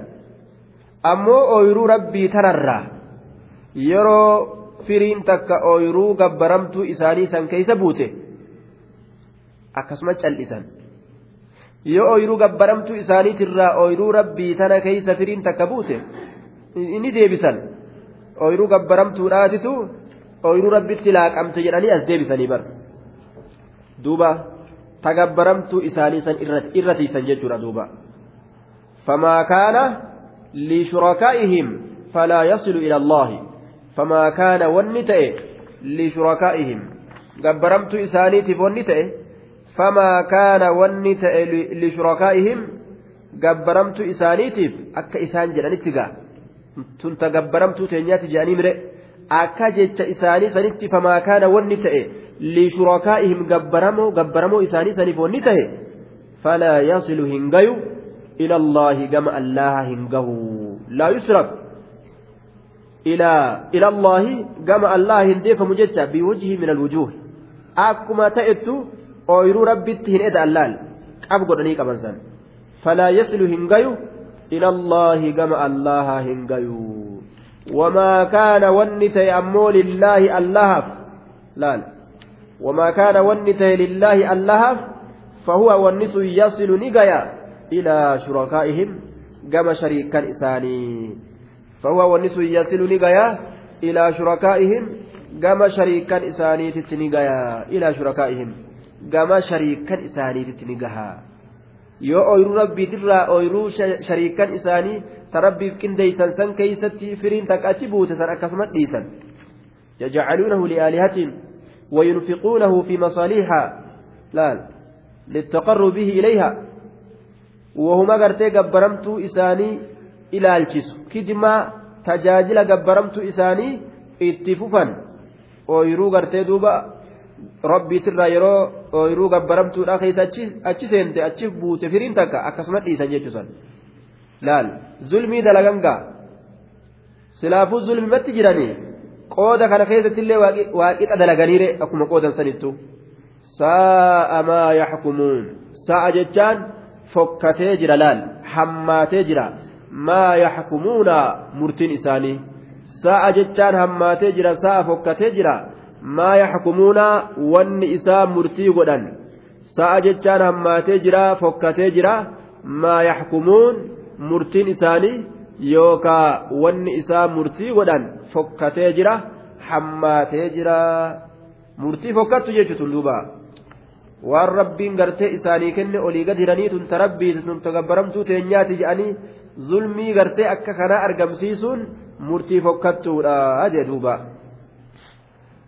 ammoo ooyiruu rabbii tanarraa yeroo firiin takka ooyiruu gabbaramtuu isaanii san keeysa buute akkasuma cal'isan yoo ooyiruu gabbaramtuu isaaniitirraa ooyiruu rabbii tana keeysa firiin takka buute inni deebisan ooyiruu gabbaramtuudhaatitu ooyiruu rabbitti laaqamte jedhanii as deebisanii bar duuba ta gabbaramtuu isaanii san irra tiisan jechuudha duuba famaa kaana lishurakaa'ihim falaa yasilu ila allaahi famaa kaana wanni ta'e lishurakaa'ihim gabbaramtuu isaaniitiif famaa kaana wanni ta'e lishurakaa'ihim gabbaramtuu isaaniitiif akka isaan jedhanitti gaa tunta gabbaramtuu teenyaatti jedhanii mire akka jecha isaanii sanitti famaa kaana wanni ta'e lishurakaa'ihim gabbaramoo gabbaramoo isaanii saniif wanni ta'e falaa yasilu hin gayu ila allaahi gama allaha hin gahu laa yusraf ila allaahi gama allaha hin deefamu jecha biwajhi min alwujuh akkuma ta'ettu ooyiruu rabbitti hin eda'an laal qab godhanii qaban san falaa yasilu hin gayu ila allaahi gama allaha hin gayu wamaa kaana wanni ta'e ammoo lillaahi allahaaf laal wamaa kaana wanni ta'e lillaahi allahaaf fahuwa wanni sun yasilu ni gaya ilaa shurakaa'ihim gama shariikan isaanii fahuwa wanni sun yasilu ni gaya ilaa shurakaa'ihim gama shariikan isaaniititti ni gaya ilaa shurakaa'ihim gama shariikan isaaniititti ni gaha yoo ooyiruu rabbiitirraa ooyiruu shariikan isaanii ta rabbiif qindeeysan san keeysatti firiin takka achi buute san akkasuma dhiisan يجعلونه لآلهة وينفقونه في مصالحها لا للتقرب به إليها وهما قرتي قبرمت إساني إلى الجس كجما تجاجل قبرمت إساني اتففا ويرو قرتي دوبا yeroo ooyiruu gabbaramtuudha keessa achi seente achi buute firiin takka akkasuma dhiisan jechuusan laal zulmii dalagangaa silaafuu zulmimatti jiranii qooda kana keessatti illee waaqixa dalaganiire akkuma qoodan sanittu saa'a maa yaxkumuun sa'a jechaan fokkatee jira laal hammaatee jira maa yaxkumuuna murtiin isaanii sa'a jechaan hammaatee jira sa'a fokkatee jira maa yaxkumuuna wanni isaa murtii godhan. Sa'a jechaan hammaatee jira fokkatee jira maa yaxkumuun murtiin isaanii yookaa wanni isaa murtii godhan fokkatee jira hammaatee jira. Murtii fokkattu jechuun duuba. Waan rabbiin gartee isaanii kenne olii gad hiranii tun ta rabbii tun ta gabbaramtuu teenyaati jedhanii zulmii gartee akka kanaa argamsiisuun murtii fokkattuudha jee duuba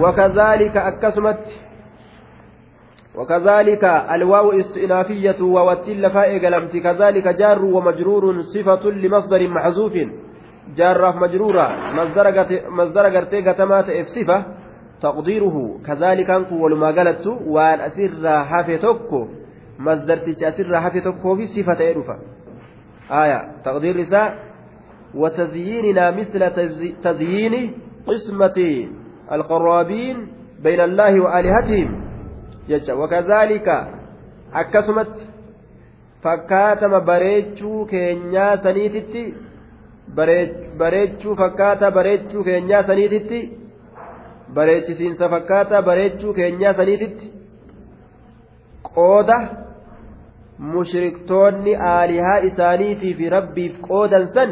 وكذلك أكسمت وكذلك الواو استئنافية ووتل فائق كذلك جار ومجرور صفة لمصدر محذوف جار مجرورة مصدر قرتي قتمات صفة تقديره كذلك أنكو ولما قالت وأن أسر حافي توكو مصدرتك أسر حافي توكو في صفة إرفا آية تقدير رساء وتزييننا مثل تزيين قسمة. القرابين بين الله وآلهتهم jecha wakazaalika akkasumatti fakkaatama bareechuu keenyaa saniititti bareechuu fakkaata bareechuu keenyaa saniititti bareechisiinsa fakkaata bareechuu keenyaa saniititti qooda mushriktoonni aalihaa isaaniitii fi rabbiif qoodan san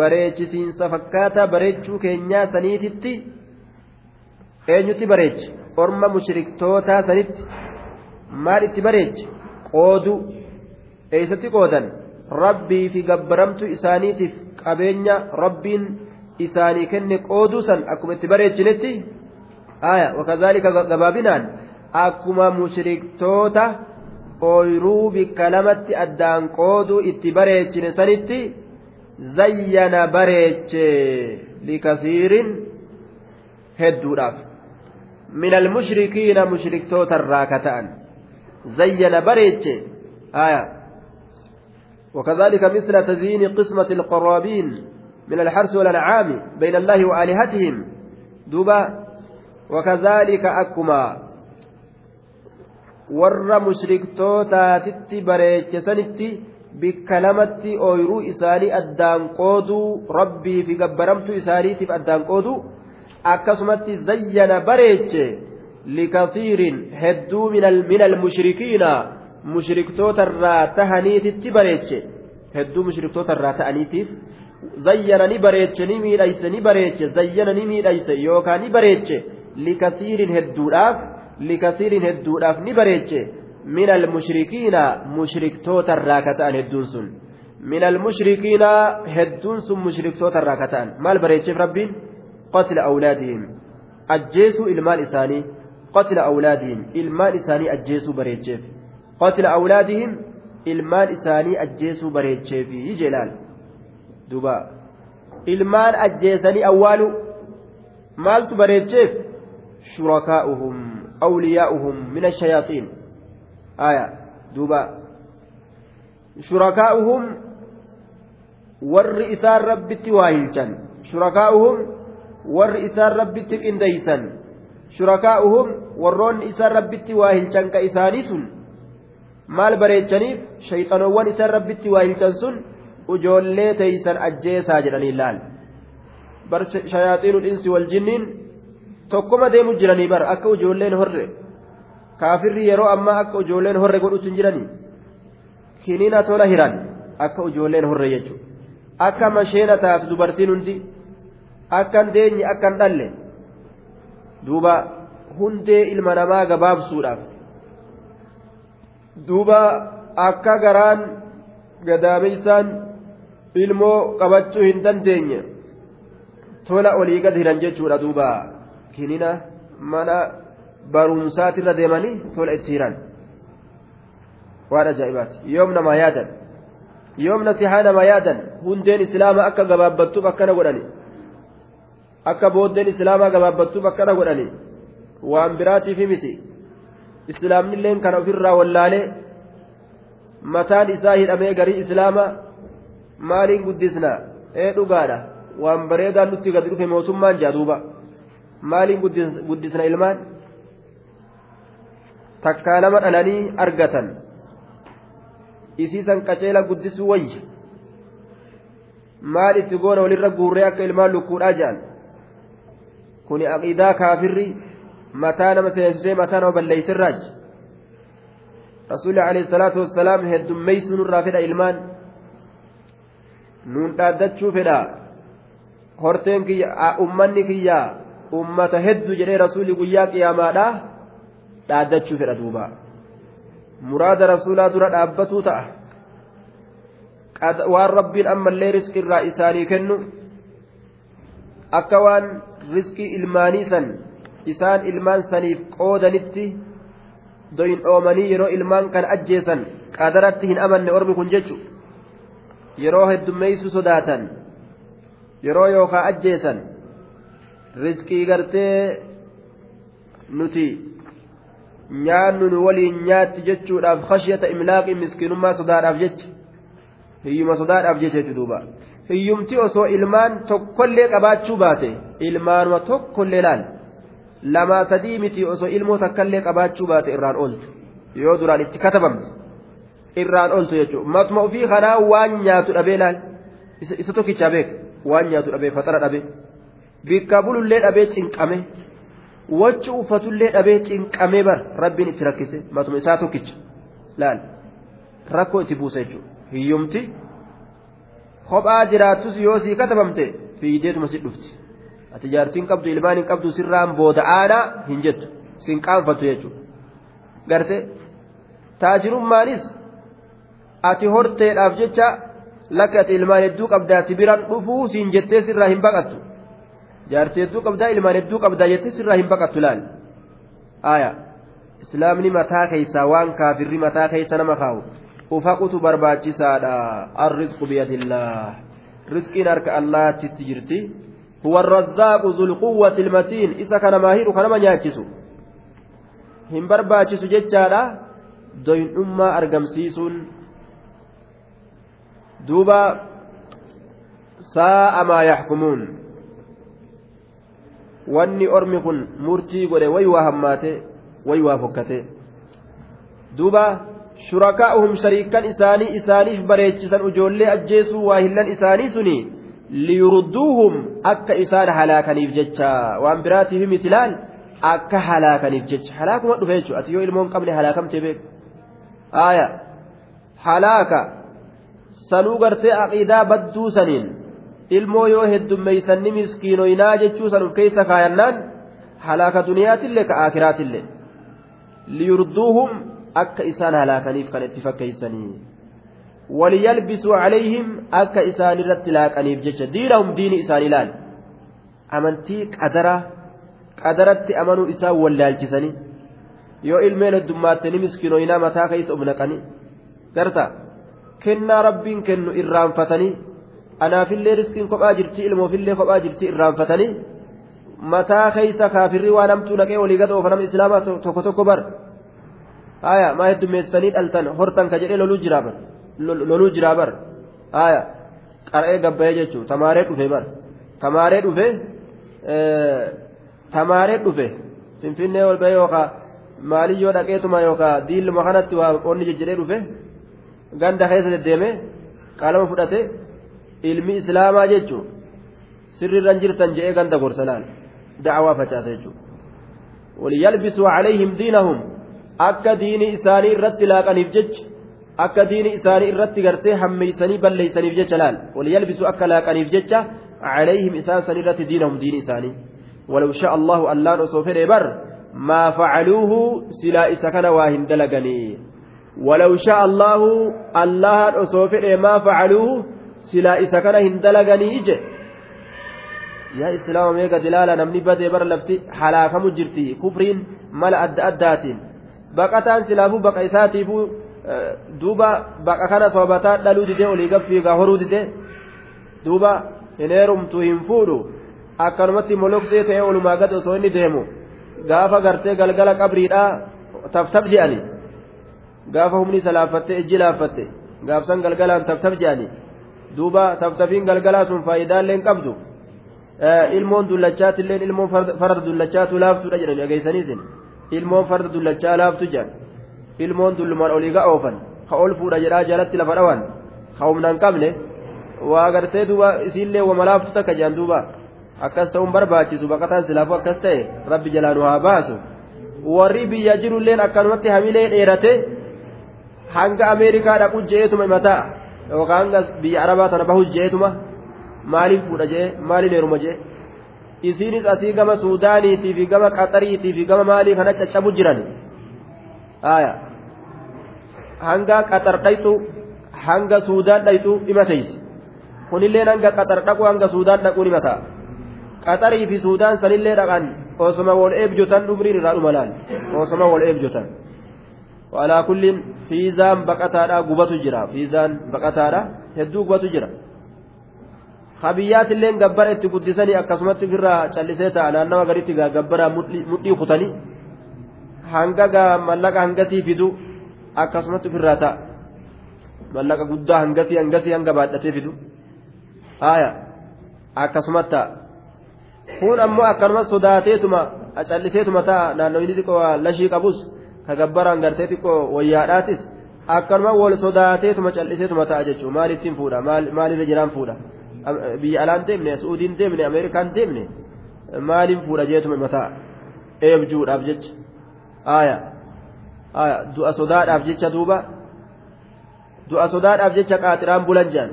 bareechisiinsa fakkaata bareechuu keenyaa saniititti eenyutti bareechi? Orma mushriktootaa sanitti maal itti bareechi? Qoodu eessatti qoodan? Rabbii fi gabbaramtu isaaniitiif qabeenya rabbiin isaanii kenne qooduu san akkuma itti bareechinetti? Aya wakazaalika gabaabinaan akkuma mushriktoota ooyruu bikka lamatti addaan qooduu itti bareechine sanitti zayyana bareeche likasiirin hedduudhaaf من المشركين مشركتوت الراكتان. زين بريتش. آية. وكذلك مثل تزيين قسمة القرابين من الحرس والأنعام بين الله وآلهتهم. دوبا. وكذلك أكما. warra mushriktootatitti bareechesanitti bikka lamatti ooyruu isaanii addaan qooduu rabbii fi gabbaramtuu isaaniitiif addaan qooduu akkasumatti zayyana bareeche likasiirin hedduu min almushrikiina mushriktoota tahaniititti bareeche. Hedduu mushriktoota ta'aniitiif zayyana ni bareeche ni miidhayse ni bareeche zayyana ni miidhayse yookaan ni bareeche likasiirin hedduudhaaf likasiirin hedduudhaaf ni bareeche ka ta'an hedduun sun min almushrikiina hedduun sun mushriktoota irraa ka ta'an maal bareecheef rabbiin قتل أولادهم. أجيسوا إلمان إساني. قتل أولادهم. إلمان إساني أجيسوا بريتشيف قتل أولادهم. إلمان إساني أجيسوا بريتشيف جلال. دوبا. إلمان أجيسني أول مالت بريتشيف شركاؤهم. أولياؤهم. من الشياطين. aya duuba shurakaa'uhum warri isaan rabbitti waayilchan shurakaa'uhum warri isaan rabbitti qindeeysan shurakaa'uhum warroonni isaan rabbitti waayilchan ka isaanii sun maal bareechaniif shayxanowwan isaan rabbitti waayilchan sun ujoollee teeysan ajjeesaa jedhanii laal bar shayaaxiinudhinsi wal jinniin tokkoma deemu jiranii bar akka ujoolleen horre kaafirri yeroo ammaa akka ujoolleen horre godhutti jiranii? Kiniina tola hiran akka ujoolleen horre jechuudha. Akka masheena taatu dubartiin hundi. akkan deenyi akkan dhalle duuba hundee ilma namaa gabaabsuudhaaf. Duuba akka garaan gadaameysaan ilmoo qabachuu hin dandeenye tola olii gad hiran jechuudha duuba. Kinina mana barumsaatirra deemanii tola itti hiran waan ajaa'ibaati yoom namaa yaadan? Yoom nasihaa namaa yaadan? Hundeen islaama akka gabaabbattuuf akkana godhani. Akka booddeen islaamaa gabaabbattuuf akkana godhani. Waan biraatiif miti. Islaamnilleen kana ofirraa wallaalee mataan isaa hidhamee garii islaamaa maaliin guddisna? Ee dhugaadha. Waan bareedaan nutti gadi dhufe mootummaan jaaduuba maaliin guddisna ilmaan takkaa nama dhalanii argatan. Isiisan qaceela guddisuu wayya. Maal itti goona walirra guurree akka ilmaan lukkuudhaa jedhan kuni aqiidaa kaafirri mataa nama seensisee mataa nama balleeysirraaji rasuulli alayhi salaatu wassalaam heddummeeysuu nurraa fedha ilmaan. Nuun dhaaddachuu fedha. Horteen kiyya ummanni kiyya ummata hedduu jedhee rasuulli guyyaa qiyaamaadhaa dhaaddachuu fedha duuba. Muraada rasuulaa dura dhaabbatuu ta'a. Waan rabbiin ammallee riskii irraa isaanii kennu akka waan riskii ilmaanii san isaan ilmaan saniif qoodanitti doyin dhoomanii yeroo ilmaan kan ajjeesan qadaratti hin amanne ormi kun jechu. Yeroo heddummeeysu sodaatan yeroo yookaa ajjeesan riskii gartee nuti nyaannu nu waliin nyaatti jechuudhaaf khashyata imlaaqii miskiinummaa sodaadhaaf jecha hiyyuma sodaadhaaf jecha duuba hiyyumti osoo ilmaan tokkollee qabaachuu baate ilmaanuma tokkollee laal lamaa sadii miti osoo ilmoo takkallee qabaachuu baate irraan ooltu yoo duraan itti katabamte irraan ooltu jechuudha matuma ofii kanaa waan nyaatu dhabee laal isa tokkichaa beeka waan nyaatu dhabee faxara dhabee bikka bulullee dhabee cinqame wachi uffatullee dhabee cinqamee bar rabbiin itti rakkise matuma isaa tokkicha. Laal? Rakkoo itti buusa jechuudha hiyyumti? Kophaa jiraattus yoo sii katabamte fiideetuma si dhufti. Ati jaartiin qabdu ilmaan hin qabdu sirraan booda aanaa hin jettu sin qaanfattu jechuudha garte taajirummaanis ati horteedhaaf jecha lakka ati ilmaan hedduu qabdaa si biraan dhufuu siin jettee sirraa hin baqattu jaartii hedduu qabdaa ilmaan hedduu qabdaa jettee sirraa hin baqattu laal aayaa islaamni mataa keessaa waan kaafirri mataa keessa nama kaa'u ufaqutu barbaachisaadha arrisqu biyadillah risqiin harka allaatitti jirti huwa arrazzaaqu zulquwwati ilmatiin isa kana maahiru kanama nyaachisu hin barbaachisu jechaadha doyndhummaa argamsiisuun duuba saa'a maa yaxkumuun wanni ormi kun murtii godhe way waa hammaate way waa fokkate duuba shurakaa'uhum shariikan isaanii isaaniif bareechisan ijoollee ajjeesuu waa isaanii suni liyurudduuhum akka isaan halaakaniif jecha waan biraatiif miti laal akka halaakaniif jecha halaakuma dhufe jechuudha ati yoo ilmoon qabne halaakamtee beeku aaya halaaka sanuu gartee aqiidaa badduu saniin ilmoo yoo heddummeeysanni miskiinoynaa jechuu san uf keeysa kaayannaan halaaka duniyaatillee ka aakiraatillee liyurduuhum akka isaan halaakaniif kan itti fakkeeysanii waliyalbisuu calayhim akka isaan irratti laaqaniif jecha diinahum diini isaanii laal amantii qadara qadaratti amanuu isaan wallaalchisanii yoo ilmeen heddummaatti ni miskiinoynaa mataa keeysa uf naqanii garta kennaa rabbiin kennu irraanfatanii anaafillee riskiin kophaa jirti ilmoofillee kophaa jirti irraanfatanii mataa keeysa kaafirrii waan hamtuu naqee walii gad oofa nama islaamaa tokko tokko bar haya maa heddummeessanii dhaltan hortan ka jedhee loluu jiraa bar loluu jiraa bar haya qara'ee gabbayee jechuu tamaaree dhufe bar tamaaree dhufe tamaaree dhufe finfinnee ol bahee yookaan maaliyyoo dhaqeetuma yookaan diiluma kanatti waa qonni jejjedhee dhufe ganda keessa deddeeme qalama fudhate ilmi islaamaa jechuun sirriirran jirtan je'ee ganda gorsa laal da'awaa facaasa jechuudha waliyalbisuu calayhim diinahum akka diini isaanii irratti laaqaniif jecha akka diini isaanii irratti gartee hammeeysanii balleeysaniif jecha laal waliyalbisuu akka laaqaniif jecha calayhim isaan san irratti diinahum diini isaanii ولو شاء الله ألان أصوفين بر ما فعلوه سلا إسا كان واهن دلقني ولو شاء الله الله أصوفين ما silaa isa kana hin dalaganii je yaa islaama meeqa dilaala namni badee bara lafti halaakamu jirti. Kufriin mala adda addaatiin. Baqataan silaafuu baqa isaatiifuu e, duuba baqa kana sobataa dhaluu didee olii gaffiigaa horuu didee duuba hin heerumtu hin fuudhu. Akkanumatti moloksee ta'ee olumaa gad osoo inni deemu. Gaafa gartee galgala qabriidhaa taftab je'ani. Gaafa humni isa laaffattee ijji laaffatte. Gaafsan galgalaan taftab je'ani. Duuba taftafiin galgalaa sun faayidaallee qabdu. ilmoon dullachaati illee ilmoon farda dullachaatu laaftuudha jedhanii dhageessaniisin ilmoon farda dullachaa laaftu jedhan ilmoon dullumaan olii ga oofan ka ol fuudha jedhaa jalatti lafa dhawan ka humna hin qabne waa gartee duuba isiillee wama laaftu takka jedhan duuba akkas ta'uun barbaachisu baqataan silaafuu akkas ta'e rabbi jalaa nu haa baasu warri biyya jirulleen akkanumatti hamilee dheerate hanga ameerikaa dhaqu je'eetuma himataa yookaan biyya arabaa tana bahu je'eetuma maaliif fuudha jee maaliin heeruma jee isiinis asii gama suudaaniitii fi gama qaxariitii fi gama maalii kana caccabu jiran hanga qaxar dhayxu hanga suudaan dhayxu himateysi kunilleen hanga qaxar dhaqu hanga suudaan dhaquun himataa qaxarii fi suudaan sanillee dhaqan osoma wal eebjotan dhumriin irraa dhuma laal osoma wal eebjotan walaa kulliin fiizaan baqataadha gubatu jira. Fiizaan baqataadha hedduu gubatu jira. Habiyyaat illee gabbara itti guddisanii akkasumatti ofirraa callisee ta'a. Naannawa gaditti gabbara mudhii kutanii hanga mallaqa hangatii fidu akkasumatti ofirraa ta'a. Mallaqa guddaa hangatii hangatii hanga baadhatee fidu. Haaya akkasumatti ta'a. Kun ammoo akkanuma sodaateetuma calliseetuma ta'a. Naannoo inni xiqqoo lashii qabus ka gabbaraan gartee xiqqoo wayyaadhaatis akkanuma wal sodaateetuma calliseetuma ta'a jechuudha maalittiin fuudha maalirra jiraan fuudha. biyya alaan deemne suudiin deemne ameerikaan deemne maaliin fuudha jeetuma mataa eebjuudhaaf jecha aya aya du'a sodaadhaaf jecha duuba du'a sodaadhaaf jecha qaaxiraan bulan jaan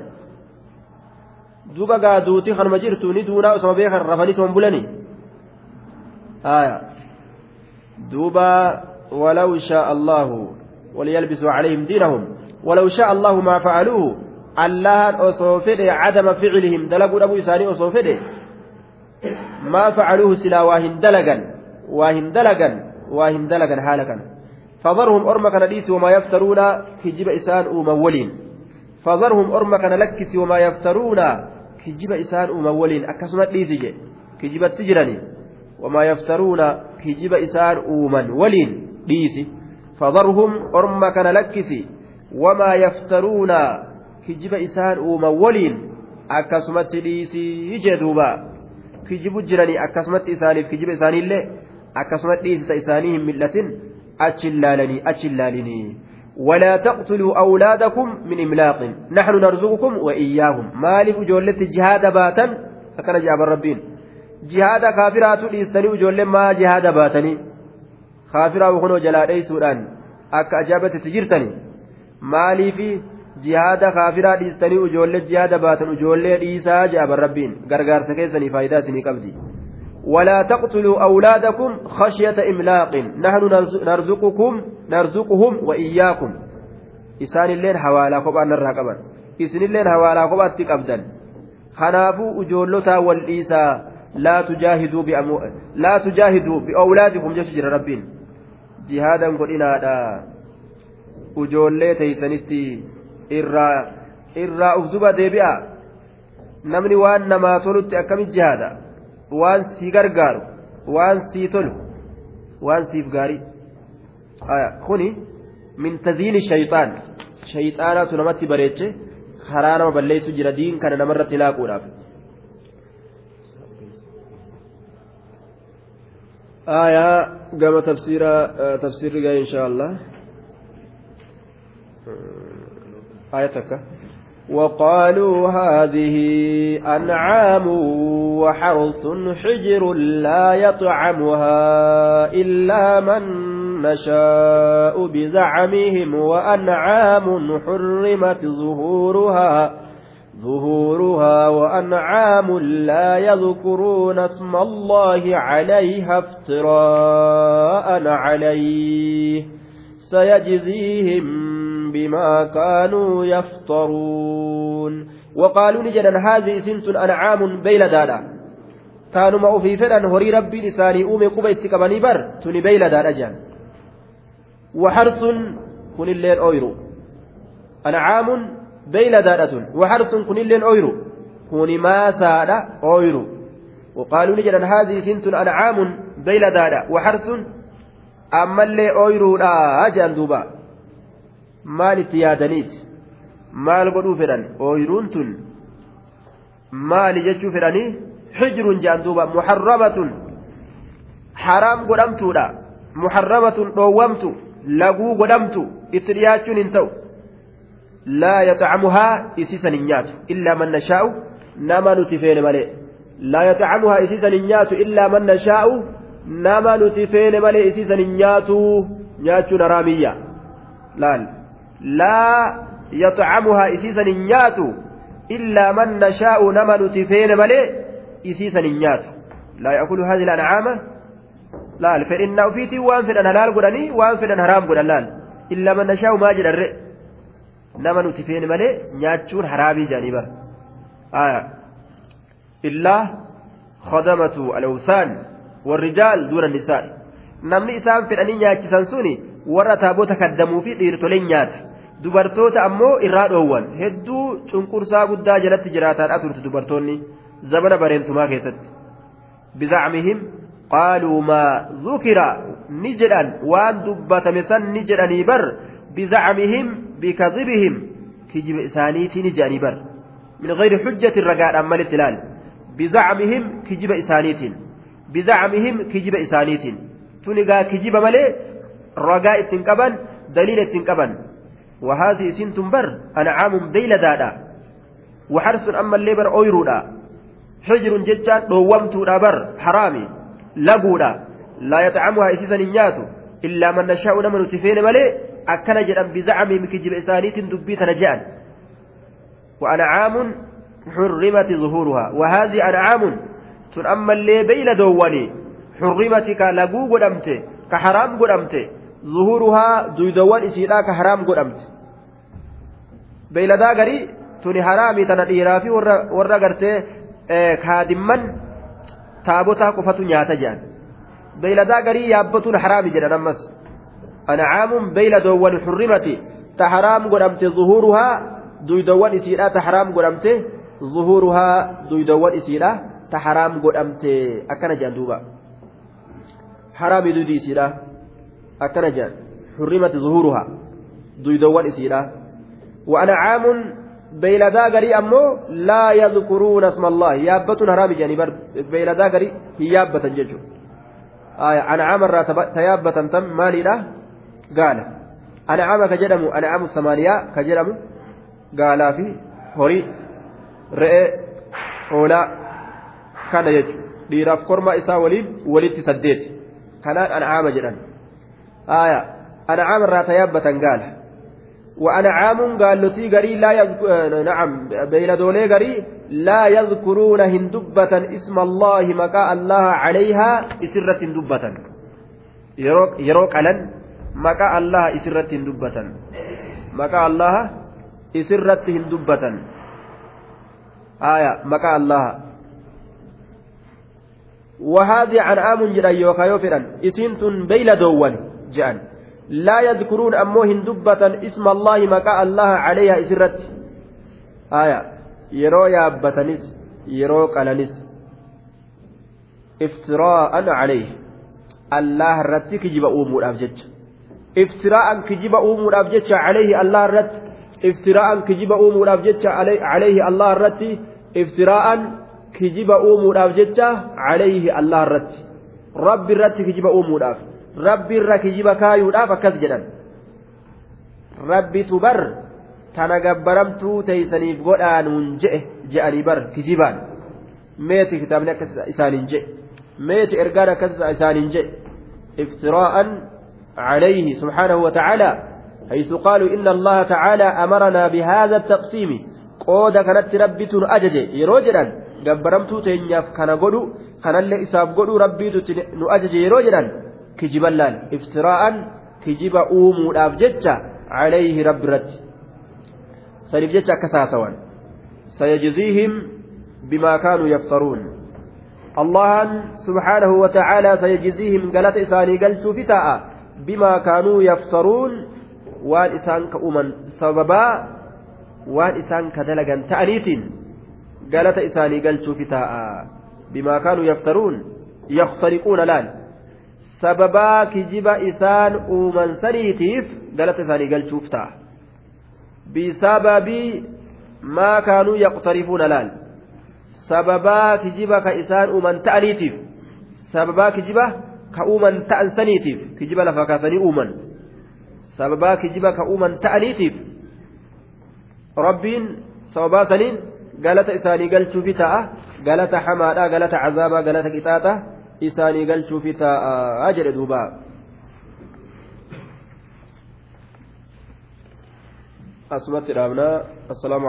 duuba gaa duuti kanuma jirtu ni duunaa osoma beekan rafanii toon bulanii aya duuba ولو شاء الله وليلبسوا عليهم دينهم ولو شاء الله ما فعلوه isaanii osoo fedhe maa facaluuhu silaa waa hin dalagan waa hin dalagan waa hin dalagan haala kana فذرهم أرمى كان ليس وما يفترون كجب إسان أمولين. فذرهم أرمى كان لكس وما يفترون كجب إسان أمولين. أكسمت ليسج كجب تجرني وما يفترون كجب إسان أمن ولين. ليس فذرهم أرمى كان لكس وما يفترون kijiba isaan uuman waliin akkasumatti dhiisii jee duuba kijibu jiranii akkasumatti isaaniif kijiba isaaniillee akkasumatti dhiisisa isaanii hin mil'atin achi laalanii achi laalinii ولا تقتلوا أولادكم من إملاق نحن نرزقكم وإياهم مالف جولة جهاد باتا أكن جاب الربين جهاد كافرات ليستني جولة ما جهاد باتني وخنو جلالي سودان أك أجابت تجرتني مالي في jihaada kaafiraa dhiistanii ijoollee jihaada baatan ijoollee dhiisaa jedha rabbiin? Gargaarsa keessanii faayidaa isinii qabdi. ولا تقتلوا أولادكم خشية إملاق نحن نرزقكم نرزقهم وإياكم إسان اللين حوالا قبا نرهقبا إسن اللين حوالا قبا تقبدا خنافوا أجولتا والإيسا لا تجاهدوا بأمو... لا تجاهدوا بأولادكم جشجر ربين جهادا قلنا أجولي تيسنتي irraa irraa uf duba deebi'a namni waan namaa tolutti akkamitti jihaada waan sii gargaaru waan sii tolu waan siif gaarii kuni min taziini shayxaan shayxaanaatu namatti bareeche karaa nama balleessu jira diin kana namarratti laaquudhaaf آية قام تفسير تفسير إن شاء الله. آيتك. وقالوا هذه أنعام وحرث حجر لا يطعمها إلا من نشاء بزعمهم وأنعام حرمت ظهورها. ظهورها وأنعام لا يذكرون اسم الله عليها افتراء عليه. سيجزيهم بما كانوا يفترون. وقالوا نجدا هذه سنت أنعام بيل دادا. كانوا في فدان هري ربي لساني أومي قبا اتكبني بر تني بيل دادا جان. وحرث كن الليل أويرو. أنعام وحرث كن الليل أويرو كن ما سادا أويرو وقالوا نجدا هذه سنت أنعام بيل دادا وحرث أويرو لا أجل دوبا maal itti yaadaniiti maal godhuu fedhan ooyiruun tun maali jechuu fedhanii xijruun jaan duuba muharramatun haraam godhamtuudha muharramatun dhoowwamtu laguu godhamtu itti dhiyaachuun hin ta'u laa yaxacamuhaa isiisan hin nyaatu illaa man nashaa'u nama nuti feene malee laa yaxacamuhaa isiisan hin nyaatu illaa man nashaa'u nama nuti feene malee isiisan hin nyaatu nyaachuun haraamiyya laal laa yaxacamuhaa isiisan hin nyaatu illaa man nashaa'u nama nuti feene malee isiisan hin nyaatu laa yaakulu haadhi ancaama laal fedhinnaa ofiitiin waan fedhan halaal godhanii waan fedhan haraam godhan laal illaa man nashaa'u maa jedharre nama nuti feene malee nyaachuun haraamii jedhanii bara illaa khadamatu alawsaan warrijaal duuna nisaa namni isaan fedhanii nyaachisan suni warra taabota kaddamuu fi dhiirtoleen nyaata dubartoota ammoo irraa dhoowwan hedduu cunqursaa guddaa jalatti jiraataadha turte dubartoonni zabana bareentumaa keessatti bizacmihim qaaluu maa dhukira ni jedhan waan dubbatame san ni jedhanii bar bizacmihim bar min gayri xujjatin ragaadhaan malitti ilaal bizacmihim kijiba isaaniitiin bizacmihim kijiba isaaniitiin tun egaa kijiba malee ragaa ittiin qaban daliila ittiin qaban وهذه سنتم بر أنعام بيلدادا وحرس أما اللي أويرودا حجر ججان دومتو بر حرامي لقودا لا يطعمها إسيسا نياتو إلا من نشاء نمن سفين ملي أكن جدا بزعمهم كجب إسانيت دبيت نجان وأنعام حرمت ظهورها. وهذه أنعام تن أما اللي بيل دواني. حرمت كالقو قدمت كحرام قدمت. ظهورها دويدوان إسيدا كحرام قدمت. بيلدا غري تني حرامي تنديرا في ورا غرتي kaadimman taabotaa qofatu nyaata jedhan beeyladaa garii yaabbatuun haraami jedhan ammas ancaamuun duydowwan isiidha ta haraam godhamte zuhuruhaa duydowwan isiidha ta haraam godhamte akkana jedhan duuba haraami duydi isiidha akkana jedhan xurrimati zuhuruhaa duydowwan isiidha wa ancaamuun beeyladaa garii ammoo laa yadkuruuna asma allahi yaabbatun haraami jedhanii bar beeyladaa garii hin yaabbatan jechuudha ancaama irraa ta yaabbatan tan maaliidha gaala ancaama ka jedhamu ancaamu samaaniyaa ka jedhamu gaalaa fi horii re'ee hoolaa kana jechuudha dhiiraaf korma isaa waliin walitti saddeeti kanaan ancaama jedhan ancaama irraa ta yaabbatan gaala وأنعام قال لتي قري لا يذكر نعم بين دولي قري لا يذكرون هندبة اسم الله مكاء الله عليها إسرة دبة يروك ألن مكاء الله إسرة دبة مكاء الله إسرة هندبة آية مكاء الله وهذه أنعام جرى يوكا يوفرا إسنتن بين دول جأن لا يذكرون أمو هندبة اسم الله مكاء الله عليها إسرت آية يرو يابتنس يرو قلنس افتراء عليه الله رت كجب أمور كجب أمور أبجج عليه الله رت افتراء كجب أمور أبجج عليه الله رت افتراء كجب أمور أبجج عليه الله رت رب رت كجب أمور أبجج rabbi irra kijiba kaayuudhaaf akkas jedhan rabbitu bar tana gabbaramtuu teeysaniif godhaanuun je'e je'anii bar kijibaan meeti kitaabni akkas isaaniin je'e meeti ergaan akkas isaaniin je'e iftiraa'an عليه سبحانه وتعالى حيث قالوا إن الله تعالى أمرنا بهذا التقسيم قود كانت ربي أجج يروجلا جبرمتو تنياف كان قدو كان اللي إساب قدو ربي نؤجج iftiraa'an kijiba uumuudhaaf jecha calayhi rabbi irratti saniif jecha akkas haasawan sayajziihim bimaa kaanuu yaftaruun allahan subhaanahu watacaalaa sayajziihim galata isaanii galchuufi taa'a ka uuman sababaa waan isaan ka dalagan ta'aniitiin galata isaanii galchuufi taa'a bimaa kaanuu yaftaruun yakhtariquuna laal sababaa kijiba isaan uuman saniitiif galata isaanii galchuuf ta'a bisababii maa kaanuu yaqtarifuuna laal sababaa kijiba ka isaan uuman ta'aniitiif sababaa kijiba saniitiif kijiba lafaa kaasanii uuman sababaa kijiba ka uuman ta'aniitiif rabbiin sababaa saniin galata isaanii galchuufi ta'a galata hamaadha galata cazaabaa galata qixaaxa isaanii galchuufi ta'a jedhe duuba. asumatti dhaabnaa assalaamu